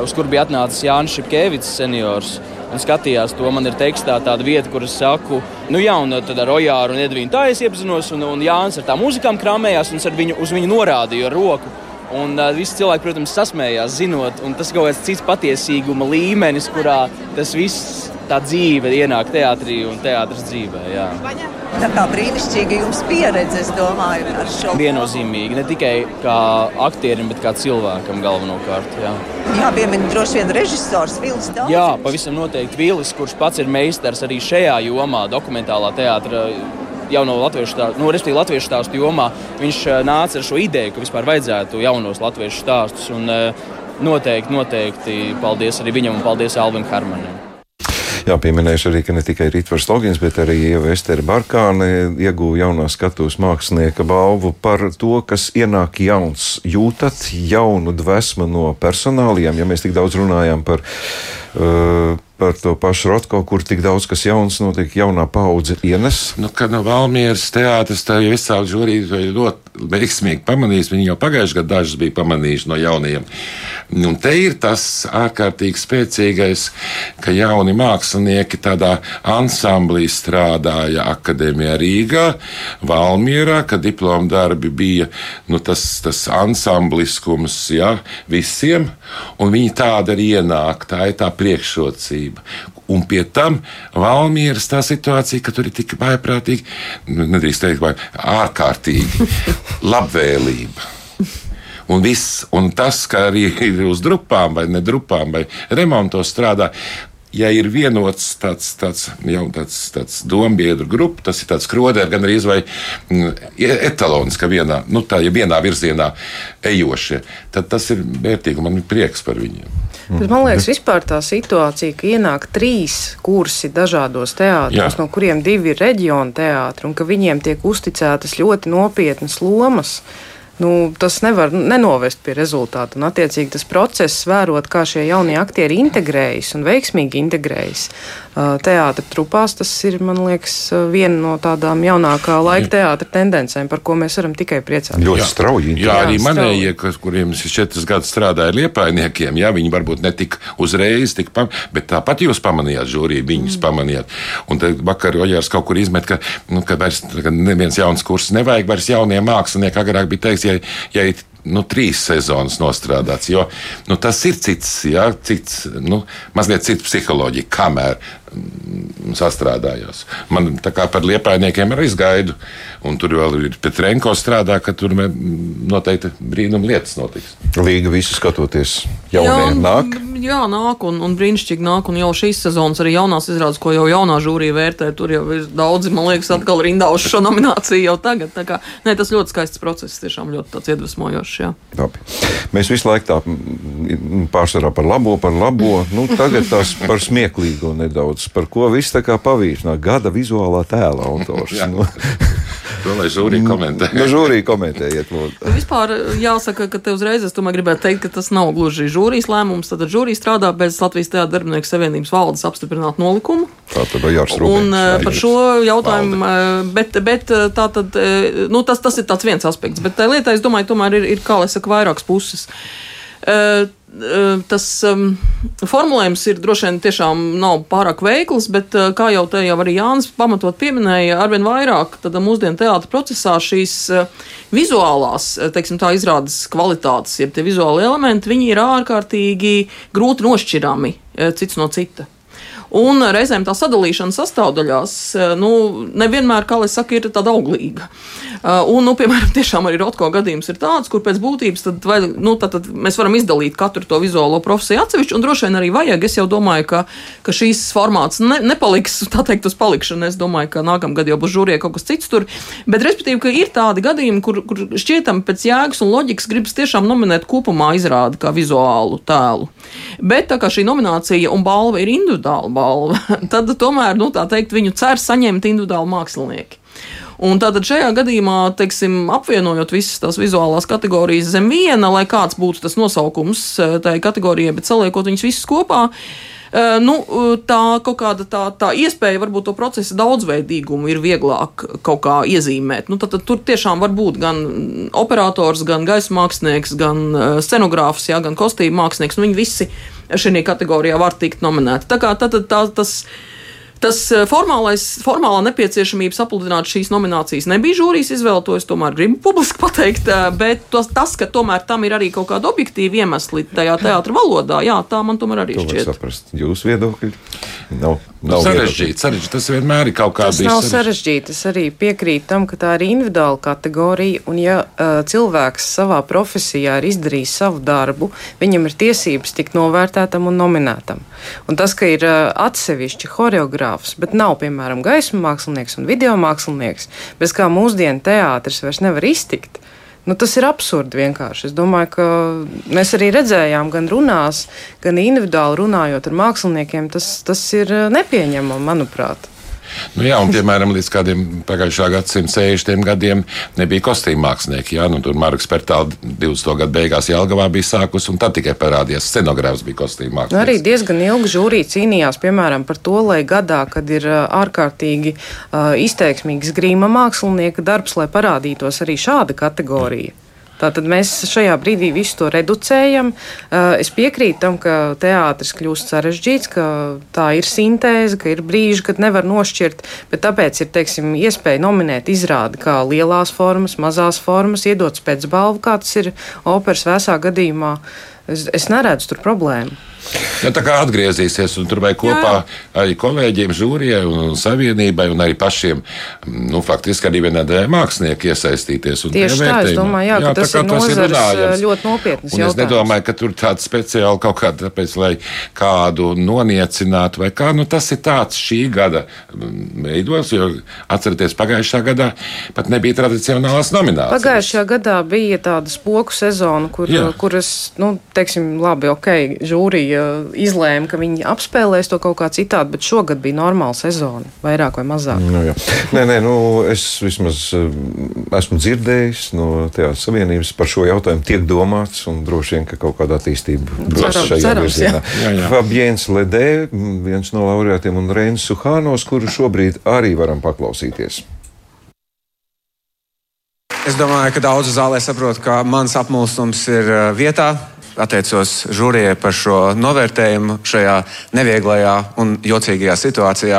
uz kur bija atnācis Jānis Šepkevits, seniors, un skatījās to. Man ir tekstā tāda vieta, kur es saku, nu, jā, un tad ar Ojāru un Edvīnu tā es iepazinos, un, un Jānis ar tām muzikām krāmējās, un es viņu, uz viņu norādīju ar roku. Un uh, visi cilvēki, protams, sasmējās, zinot, un tas ir kaut kāds cits patiesīguma līmenis, kurā tas viss tā dzīve ienāk teātrī un teātris dzīvē. Jā. Tā kā brīnišķīga jums pieredze, es domāju, ar šo. Viennozīmīgi, ne tikai kā aktierim, bet kā cilvēkam galvenokārt. Jā, jā piemini droši vien režisors Vils Dārns. Jā, pavisam noteikti Vils, kurš pats ir meistars arī šajā jomā, dokumentālā teātrā jau no latviešu stāstu, no respektīvi latviešu stāstu jomā, viņš eh, nāca ar šo ideju, ka vispār vajadzētu jaunos latviešu stāstus. Un, eh, noteikti, noteikti paldies arī viņam un paldies Alvim Hermanam. Jā, pieminēšu arī, ka ne tikai Rītvars Logins, bet arī Ieva Estere Barkāne ieguva jaunā skatuves mākslinieka balvu par to, kas ienāk jauns. Jūtat jaunu dvēsmu no personāliem, ja mēs tik daudz runājam par. Uh, par to pašu Rotko, kur tik daudz kas jauns notiek, jaunā paudze ienes. Nu, kad no Valmieras teātris tā jau visādi žurīti ļoti veiksmīgi pamanījis, viņi jau pagājušajā gadā dažus bija pamanījuši no jaunajiem. Un te ir tas ārkārtīgi spēcīgais, ka jauni mākslinieki tādā ansamblī strādāja Akadēmijā Rīgā, Valmierā, kad diploma darbi bija nu, tas, tas ansambliskums ja, visiem, un viņi tāda arī ienāk, tā ir tā priekšrocība kārtība. Un pie tam Valmieras tā situācija, ka tur ir tik vaiprātīgi, nu, nedrīkst teikt, vai ārkārtīgi labvēlība. Un, viss, un tas, ka arī ir uz drupām vai nedrupām vai remontos strādā, ja ir vienots tāds, tāds, jau tāds, tāds dombiedru grupa, tas ir tāds krodērs, gan arī vai mm, etalons, ka vienā, nu, tā, ja vienā virzienā ejošie, tad tas ir vērtīgi. Man ir prieks par viņiem. Bet man liekas, vispār tā situācija, ka ienāk trīs kursi dažādos teātros, no kuriem divi ir reģiona teātri, un ka viņiem tiek uzticētas ļoti nopietnas lomas nu, tas nevar nenovest pie rezultātu. Un, attiecīgi, tas process, vērot, kā šie jaunie aktieri integrējas un veiksmīgi integrējas teātris trupās, tas ir, man liekas, viena no tādām jaunākā laika teātra tendencēm, par ko mēs varam tikai priecāties. Ļoti strauji. Jā, jā, arī manējie, kuriem es četrus gadus strādāju ar liepainiekiem, jā, viņi varbūt ne tik uzreiz, tik pam, bet tāpat jūs pamanījāt, žūrī, viņus mm. pamanījāt. Un tad vakar Ojārs kaut kur izmet, ka, nu, ka vairs ka neviens jauns kurs nevajag, vairs jauniem māksliniekiem agrāk bija teiks, ja, ja nu, trīs sezonas nostrādāts. Jo nu, tas ir cits, jā, cits nu, mazliet cits psiholoģija, kamēr sastrādājos. Man tā kā par liepainiekiem arī gaidu, un tur vēl ir Petrenko strādā, ka tur noteikti brīnum lietas notiks. Līga visu skatoties, jaunie Jā, nāk. jā, nāk un, un brīnišķīgi nāk. Un jau šīs sezonas arī jaunās izrādes, ko jau jaunā žūrija vērtē, tur jau ir daudzi, man liekas, atkal rindā uz šo nomināciju jau tagad. Tā kā, nē, tas ļoti skaists process, tiešām ļoti tāds iedvesmojošs. Jā. Labi. Mēs visu laiku tā pārsvarā par labo, par labo. Nu, tagad tas par smieklīgo nedaudz, par ko viss tā kā pavīšanā. Gada vizuālā tēla autors. nu. To lai žūrija komentē. Nu, žūrija komentējiet, lūdzu. Nu, vispār jāsaka, ka te uzreiz es tomēr gribētu teikt, ka tas nav gluži žūrijas lēmums. Tad žūrija strādā bez Latvijas Teātras darbinieku savienības valdes apstiprināt nolikumu. Tā tad ir jārs Un uh, par šo jautājumu, uh, bet, bet uh, tā tad, nu, tas, tas ir tāds viens aspekts. Bet tā lietā, es domāju, tomēr ir, ir kā lai saka, vairākas puses. Uh, tas um, formulējums ir droši vien tiešām nav pārāk veikls, bet, kā jau te jau arī Jānis pamatot pieminēja, arvien vairāk mūsdienu teātra procesā šīs uh, vizuālās, teiksim tā, izrādes kvalitātes, jeb tie vizuāli elementi, viņi ir ārkārtīgi grūti nošķirami cits no cita. Un reizēm tā sadalīšana sastāvdaļās, nu, nevienmēr, kā lai saka, ir tāda auglīga. Un, nu, piemēram, tiešām arī Rotko gadījums ir tāds, kur pēc būtības tad, vai, nu, tad, tad mēs varam izdalīt katru to vizuālo profesiju atsevišķi, un droši vien arī vajag. Es jau domāju, ka, ka šīs formāts ne, nepaliks, tā teikt, uz palikšanu. Es domāju, ka nākamgad jau būs žūrijā kaut kas cits tur. Bet, respektīvi, ka ir tādi gadījumi, kur, kur šķietam pēc jēgas un loģikas gribas tiešām nominēt kopumā izrādi kā vizuālu tēlu. Bet tā kā šī nominācija un balva ir individuāla balva, tad tomēr, nu, tā teikt, viņu cer saņemt individuāli mākslinieki. Un tātad šajā gadījumā, teiksim, apvienojot visas tās vizuālās kategorijas zem viena, lai kāds būtu tas nosaukums eh, tai kategorijai, bet saliekot viņus visus kopā, uh, nu, tā kaut kāda tā, tā iespēja, varbūt to procesa daudzveidīgumu ir vieglāk kaut kā iezīmēt. Nu, tad, tad tur tiešām var būt gan operators, gan gaisa mākslinieks, gan scenogrāfs, jā, gan kostīmu mākslinieks. Nu, viņi visi šajā kategorijā var tikt nominēti. Tā kā tā, tā, tā, tas Tas eh, formālais, formālā nepieciešamība sapludināt šīs nominācijas nebija žūrijas izvēle, to es tomēr gribu publiski pateikt, eh, bet tos, tas, ka tomēr tam ir arī kaut kāda objektīva iemesli tajā teātra valodā, jā, tā man tomēr arī To šķiet. saprast. Jūsu viedokļi nav, nav sarežģīti, sarežģīti. Tas vienmēr ir kaut kāds Tas nav sarežģīti. Es arī piekrītu tam, ka tā ir individuāla kategorija. Un, ja uh, cilvēks savā profesijā ir izdarījis savu darbu, viņam ir tiesības tikt novērtētam un nominētam. Un tas, ka ir uh, atsevišķi choreogrāfs, bet nav, piemēram, gaismu mākslinieks un video mākslinieks, bez kā mūsdienu teātris vairs nevar iztikt. Nu, tas ir absurdi vienkārši. Es domāju, ka mēs arī redzējām, gan runās, gan individuāli runājot ar māksliniekiem, tas, tas ir uh, nepieņemami, manuprāt. Nu, jā, un, piemēram, līdz kādiem pagājušā gadsimta 60 gadiem nebija kostīm mākslinieki. Jā, nu, tur Marks Pertāls 20. gadu beigās Jelgavā bija sākus, un tad tikai parādījās scenogrāfs bija kostīm Nu, mākslinieks. arī diezgan ilgi žūrija cīnījās piemēram par to, lai gadā, kad ir ārkārtīgi uh, izteiksmīgs grīma mākslinieka darbs, lai parādītos arī šāda kategorija. Tātad mēs šajā brīdī visu to reducējam. Uh, Es piekrītu tam, ka teātris kļūst sarežģīts, ka tā ir sintēze, ka ir brīži, kad nevar nošķirt, bet tāpēc ir teiksim, iespēja nominēt izrādi kā lielās formas, mazās formas, iedot pēcbalvu, kā tas ir operas vēsā gadījumā. Es, es neredzu tur problēmu. Ja, tā kā atgriezīsies un tur vai kopā jā. arī kolēģiem, žūrijai un savienībai un arī pašiem, nu, faktiski arī vienā daļā mākslinieki iesaistīties. un Tieši tā, es domāju, jā, ka tā tas kā ir nozares, runājams. ļoti nopietnas Un es jautājums. nedomāju, ka tur tāds speciāli kaut kāda, tāpēc, lai kādu noniecinātu vai kā. Nu, tas ir tāds šī gada mm, veidos, jo atcerieties, pagājušā gadā pat nebija tradicionālās nominācijas. Pagājušajā gadā bija tāda spoku sezona, kur, Jā. kuras, nu, teiksim, labi, ok, žūrija izlēma, ka viņi apspēlēs to kaut kā citādi, bet šogad bija normāla sezona, vairāk vai mazāk. Nu, jā. nē, nē, nu, es vismaz eh, esmu dzirdējis no Teātras Savienības par šo jautājumu, tiek domāts, un droši vien, ka kaut kāda attīstība būs Cerams, šajā virzienā. Fabiens Ledē, viens no laureātiem, un Reinis Suhānos, kuru šobrīd arī varam paklausīties. Es domāju, ka daudzi zālē saprot, ka mans apmulsums ir uh, vietā. Pateicos žūrijai par šo novērtējumu šajā nevieglajā un jocīgajā situācijā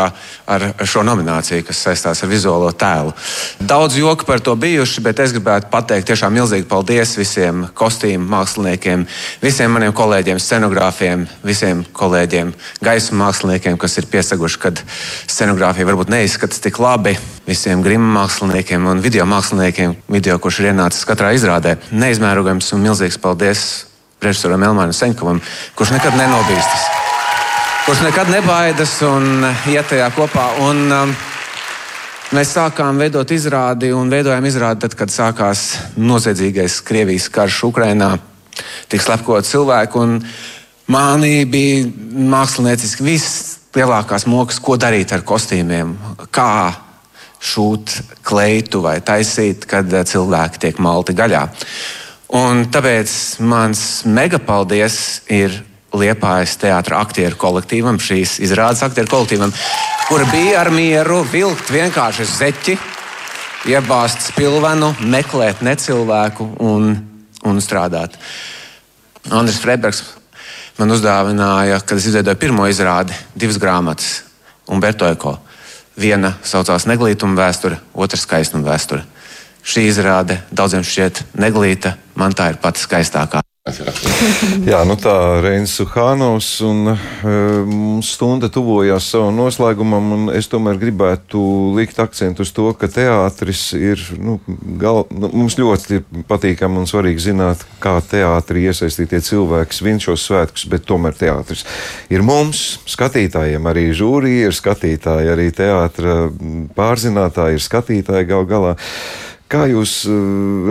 ar šo nomināciju, kas saistās ar vizuālo tēlu. Daudz joku par to bijuši, bet es gribētu pateikt tiešām milzīgi paldies visiem kostīmu māksliniekiem, visiem maniem kolēģiem, scenogrāfiem, visiem kolēģiem, gaisa māksliniekiem, kas ir piesaguši, kad scenogrāfija varbūt neizskatās tik labi, visiem grima māksliniekiem un video māksliniekiem, video, kurš ir ienācis katrā izrādē. Neizmērojams un milzīgs paldies režisoram Elmānam Senkovam, kurš nekad nenobīstas. Kurš nekad nebaidās un iet tajā kopā. Un, um, mēs sākām veidot izrādi un veidojām izrādi tad, kad sākās noziedzīgais Krievijas karš Ukrainā. Tik slepkot cilvēku. Manī bija mākslinieciski vislielākās mokas, ko darīt ar kostīmiem, kā šūt kleitu vai taisīt, kad cilvēki tiek malti gaļā. Un tāpēc mans megapaldies ir Liepājas teātris aktieru kolektīvam, šīs izrādes aktieru kolektīvam, kur bija ar mieru vilkt vienkārši zeķi, iebāzt spilvenu, meklēt necilvēku un, un strādāt. Andris Freibergs man uzdāvināja, kad es izveidoju pirmo izrādi, divas grāmatas, Umberto Eko. Viena saucās Neglītuma vēsture, otra skaistuma vēsture. Šī izrāde daudziem šķiet neglīta, man tā ir pati skaistākā. Jā, nu tā Reinis Suhānovs un e, mums stunda tuvojās savam noslēgumam, es tomēr gribētu likt akcentu uz to, ka teātris ir, nu, gal, nu, mums ļoti patīkami un svarīgi zināt, kā teātri iesaistītie cilvēki svin šos svētkus, bet tomēr teātris ir mums, skatītājiem, arī žūrija ir skatītāji, arī teātra pārzinātāji ir skatītāji gal galā. Kā jūs e,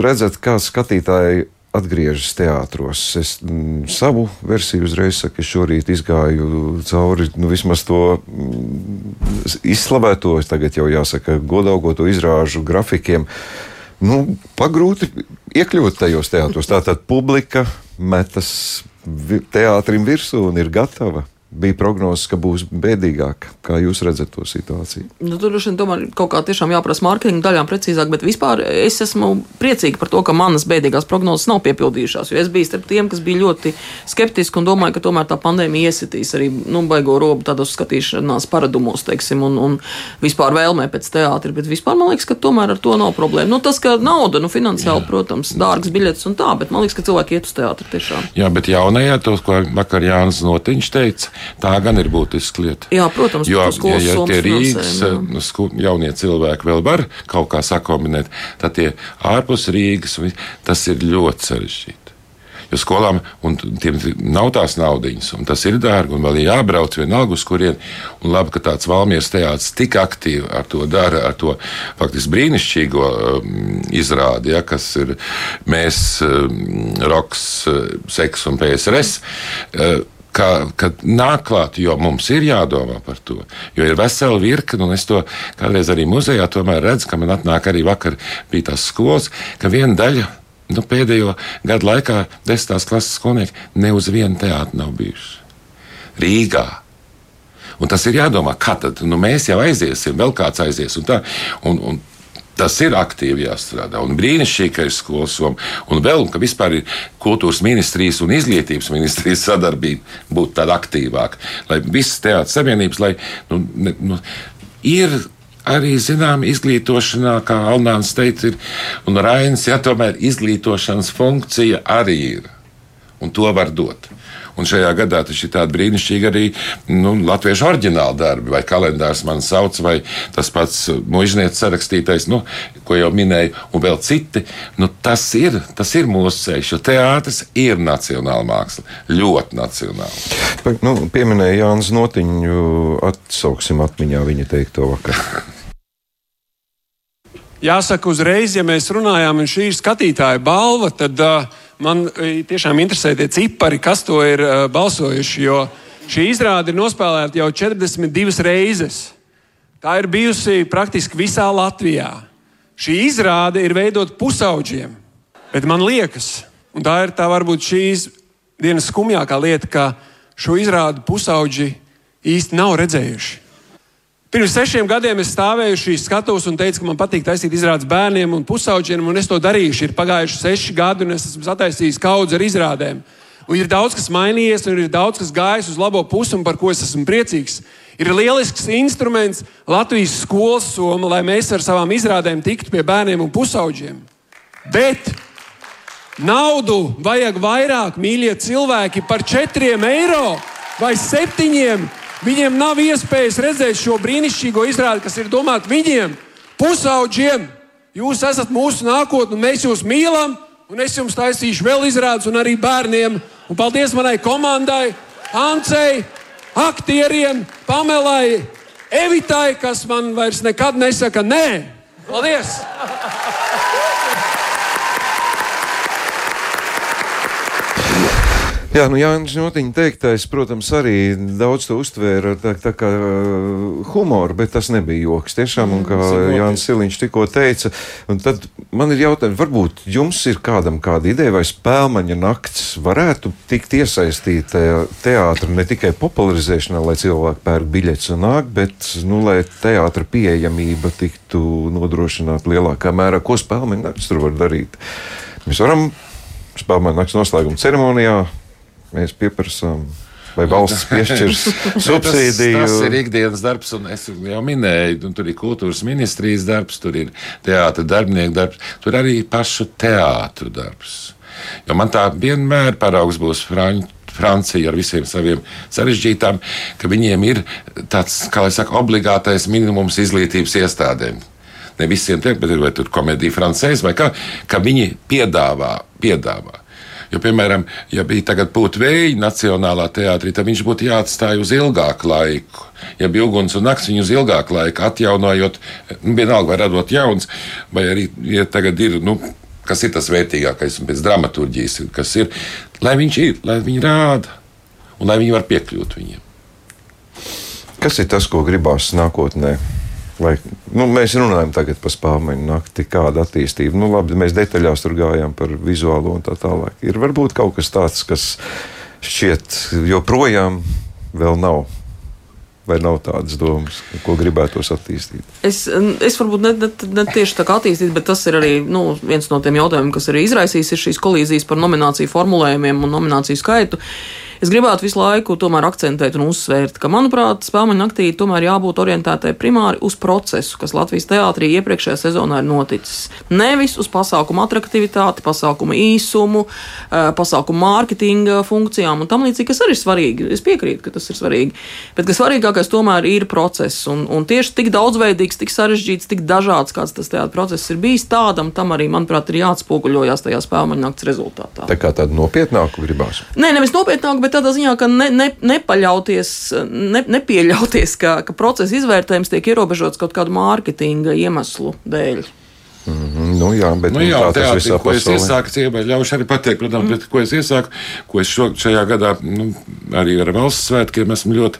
redzat, kā skatītāji atgriežas teātros. Es m, mm, savu versiju uzreiz saku, es šorīt izgāju cauri nu, vismaz to m, mm, izslavēto, tagad jau jāsaka, godaugoto izrāžu grafikiem. Nu, pagrūti iekļūt tajos teātros. Tātad publika metas teātrim virsū un ir gatava bija prognozes, ka būs bēdīgāk. Kā jūs redzat to situāciju? Nu, tur droši vien tomēr kaut kā tiešām jāprasa mārketinga daļām precīzāk, bet vispār es esmu priecīga par to, ka manas bēdīgās prognozes nav piepildījušās. Jo es biju starp tiem, kas bija ļoti skeptiski un domāju, ka tomēr tā pandēmija iesitīs arī nu, baigo robu tādos skatīšanās paradumos, teiksim, un, un vispār vēlmē pēc teātra. Bet vispār man liekas, ka tomēr ar to nav problēma. Nu, tas, ka nauda, nu, finansiāli, Jā. protams, dārgs biļets un tā, bet man liekas, ka cilvēki iet uz teātru tiešām. Jā, bet jaunajā, to, ko vakar Jānis Notiņš teica, Tā gan ir būtiska lieta. Jā, protams, jo, ja, ja tie Rīgas sku, jaunie cilvēki vēl var kaut kā sakombinēt, tad tie ārpus Rīgas tas ir ļoti sarežģīti. Jo skolām tiem nav tās naudas, un tas ir dārgi, un vēl ir jābrauc vienalga uz kurieni. Un labi, ka tāds valmieras teātris tik aktīvi ar to dara, ar to faktiski brīnišķīgo um, izrādi, ja, kas ir mēs, um, Roks, uh, Seks un PSRS. Uh, ka, ka nāk klāt, jo mums ir jādomā par to. Jo ir vesela virkne, un es to kādreiz arī muzejā redzu, ka man atnāk arī vakar bija tās skolas, ka viena daļa. Nu, pēdējo gadu laikā desmitās klases skolnieki ne uz vienu teātru nav bijuši. Rīgā, Un tas ir jādomā, kā tad nu, mēs jau aiziesim, vēl kāds aizies. Un tā, un, un Tas ir aktīvi jāstrādā. Un skolas soma. Un vēl, ka vispār ir kultūras ministrijas un izglītības ministrijas sadarbība būtu tāda aktīvāka. Lai visas teātris savienības, lai nu, ne, nu, ir arī zinām izglītošanā, kā Alnāns teica, ir, un Rainis, ja tomēr izglītošanas funkcija arī ir. Un to var dot. Un šajā gadā tas ir tāds brīnišķīgi arī nu, latviešu oriģināli darbi, vai kalendārs man sauc, vai tas pats mužnieces sarakstītais, nu, ko jau minēju, un vēl citi. Nu, tas, ir, tas ir mūsu ceļš, jo teātris ir nacionāla māksla. Ļoti nacionāla. Nu, pieminēja Jānis Notiņu, atsauksim atmiņā viņa teikto vakar. Jāsaka, uzreiz, ja mēs runājām, un šī ir skatītāja balva, tad uh, man e, tiešām interesē tie cipari, kas to ir uh, balsojuši. Jo šī izrāde ir nospēlēta jau 42 reizes. Tā ir bijusi praktiski visā Latvijā. Šī izrāde ir veidota pusauģiem. Bet man liekas, un tā ir tā varbūt šīs dienas skumjākā lieta, ka šo izrādi pusauģi īsti nav redzējuši. Pirms sešiem gadiem es stāvēju šīs skatuves un teicu, ka man patīk taisīt izrādes bērniem un pusauģiem, un es to darīšu. Ir pagājuši seši gadi, un es esmu sataisījis kaudzi ar izrādēm. Un ir daudz kas mainījies, un ir daudz kas gājis uz labo pusi, un par ko es esmu priecīgs. Ir lielisks instruments Latvijas skolas soma, lai mēs ar savām izrādēm tiktu pie bērniem un pusauģiem. Bet naudu vajag vairāk, mīļie cilvēki, par četriem eiro vai septiņiem eiro Viņiem nav iespējas redzēt šo brīnišķīgo izrādi, kas ir domāta viņiem, pusauģiem. Jūs esat mūsu nākotne, mēs jūs mīlam un es jums taisīšu vēl izrādes, un arī bērniem. Un paldies manai komandai, Ancei, aktieriem, Pamelai, Evitai, kas man vairs nekad nesaka nē. Paldies! Jā, nu Jānis Notiņa teiktais, protams, arī daudz to uztvēra tā, tā kā uh, humoru, bet tas nebija joks. Tiešām, un kā Jānis Siliņš tikko teica, un tad man ir jautājums, varbūt jums ir kādam kāda ideja, vai spēlmaņa nakts varētu tikt iesaistīta teātra ne tikai popularizēšanā, lai cilvēki pērk biļetes un nāk, bet, nu, lai teātra pieejamība tiktu nodrošināta lielākā mērā. Ko spēlmaņa nakts tur var darīt? Mēs varam spēlmaņa nakts noslēguma ceremonijā mēs pieprasām. Vai valsts piešķirs subsīdiju? Tas, tas ir ikdienas darbs, un es jau minēju, tur ir kultūras ministrijas darbs, tur ir teātris darbinieku darbs, tur arī pašu teātru darbs. Jo man tā vienmēr paraugs būs Frančija. Francija ar visiem saviem sarežģītām, ka viņiem ir tāds, kā jau saka, obligātais minimums izglītības iestādēm. Ne visiem tiem, bet ir vai tur komēdija francēs vai kā, ka viņi piedāvā, piedāvā. Jo, piemēram, ja bija tagad būtu vēja Nacionālā teātrī, tad viņš būtu jāatstāj uz ilgāku laiku. Ja bija uguns un nakts, viņu uz ilgāku laiku atjaunojot, nu, vienalga vai radot jauns, vai arī, ja tagad ir, nu, kas ir tas vērtīgākais pēc dramaturģijas, kas ir, lai viņš ir, lai viņi rāda un lai viņi var piekļūt viņiem. Kas ir tas, ko gribās nākotnē? Vai, nu, mēs runājam par spāņu nakti, kāda attīstība. Nu, labi, mēs detaļās tur gājām par vizuālo un tā tālāk. Ir varbūt kaut kas tāds, kas šķiet joprojām vēl nav. Vai nav tādas domas, ko gribētos attīstīt? Es, es varbūt ne, ne, ne tieši tā kā attīstīt, bet tas ir arī nu, viens no tiem jautājumiem, kas arī izraisīs šīs kolīzijas par nomināciju formulējumiem un nomināciju skaitu. Uh, Es gribētu visu laiku tomēr akcentēt un uzsvērt, ka, manuprāt, spēļu naktī tomēr jābūt orientētai primāri uz procesu, kas Latvijas teātrī iepriekšējā sezonā ir noticis. Nevis uz pasākumu attraktivitāti, pasākumu īsumu, eh, pasākumu mārketinga funkcijām un tam līdzīgi, kas arī ir svarīgi. Es piekrītu, ka tas ir svarīgi. Bet kas svarīgākais tomēr ir process. Un, un tieši tik daudzveidīgs, tik sarežģīts, tik dažāds, kāds tas teātris process ir bijis, tādam tam arī, manuprāt, ir jāatspoguļojas tajā spēļu nakts rezultātā. Tā kā tādu nopietnāku gribās? Nē, nevis nopietnāku, bet bet tādā ziņā, ka ne, ne, nepaļauties, ne, nepieļauties, ka, ka procesa izvērtējums tiek ierobežots kaut kādu mārketinga iemeslu dēļ. Mm -hmm, nu jā, bet nu, jā, tā tas teātri, visā ko es pasaulē. iesāku, ciebai, ļaušu arī pateikt, protams, mm. bet ko es iesāku, ko es šo, šajā gadā nu, arī ar valsts svētkiem esmu ļoti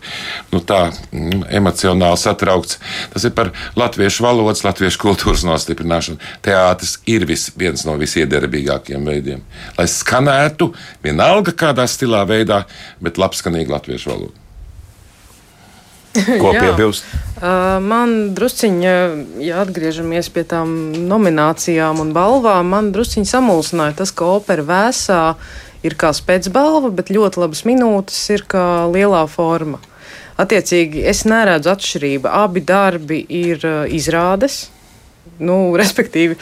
nu, tā, nu, emocionāli satraukts. Tas ir par latviešu valodas, latviešu kultūras nostiprināšanu. Teātris ir vis, viens no visiedarbīgākajiem veidiem. Lai skanētu vienalga kādā stilā veidā, bet labskanīgi latviešu valodu. Ko piebilst? Man drusciņā, ja atgriežamies pie tām nominācijām un balvām, man drusciņā samulsināja tas, ka opera vēsā ir kā spēcbalva, bet ļoti labas minūtes ir kā lielā forma. Attiecīgi, es neredzu atšķirību. Abi darbi ir izrādes. Nu, respektīvi,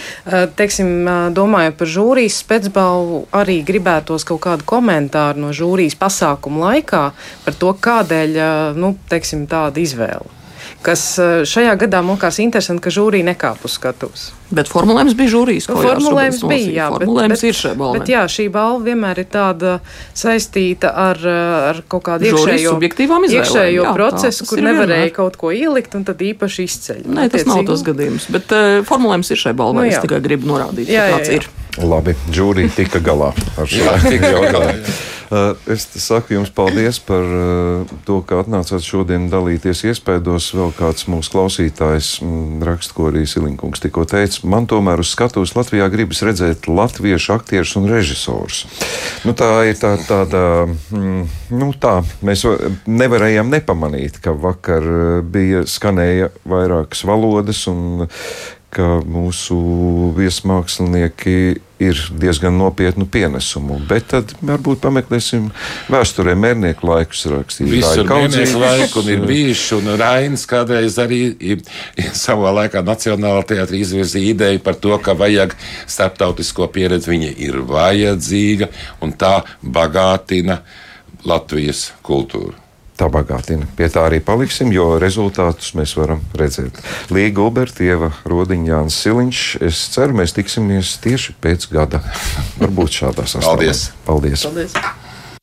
teiksim, domājot par žūrijas spēcbalvu, arī gribētos kaut kādu komentāru no žūrijas pasākuma laikā par to, kādēļ nu, teiksim, tāda izvēle kas šajā gadā liekas interesanti, ka žūrija nekāp uz skatuves. Bet formulējums bija žūrijas nu, formulējums bija, jā, formulējums bet, ir šai balvai. Bet jā, šī balva vienmēr ir tāda saistīta ar, ar kaut kādu iekšējo, izvēlēm, iekšējo jā, procesu, tā, kur nevarēja vienmēr. kaut ko ielikt un tad īpaši izceļ. Nē, tas nav tas gadījums, bet uh, formulējums ir šai balvai. Nu, es jā. tikai gribu norādīt, Jā, ka jā, tāds jā. ir. Labi, Džūrija tika galā ar šo galā, Uh, Es saku jums paldies par uh, to, ka atnācāt šodien dalīties iespējos. Vēl kāds mūsu klausītājs mm, raksta, ko arī Silinkungs tikko teica. Man tomēr uz skatuves Latvijā gribas redzēt latviešu aktierus un režisors. Nu, tā ir tā, tāda, mm, nu tā, mēs va- nevarējām nepamanīt, ka vakar uh, bija skanēja vairākas valodas un ka mūsu viesmākslinieki ir diezgan nopietnu pienesumu. Bet tad varbūt pameklēsim vēsturē mērnieku laikus rakstīt. Visur Kaudzītis, laika, un ir bijuši, un Rainis kādreiz arī ir, ir savā laikā Nacionālā teātrī izvirzīja ideju par to, ka vajag starptautisko pieredzi. Viņa ir vajadzīga, un tā bagātina Latvijas kultūru. Tā bagātina. Pie tā arī paliksim, jo rezultātus mēs varam redzēt. Līga Uberta, Ieva Rodiņa, Jānis Siliņš. Es ceru, mēs tiksimies tieši pēc gada. Varbūt šādā sastāvā. Paldies! Paldies! Paldies.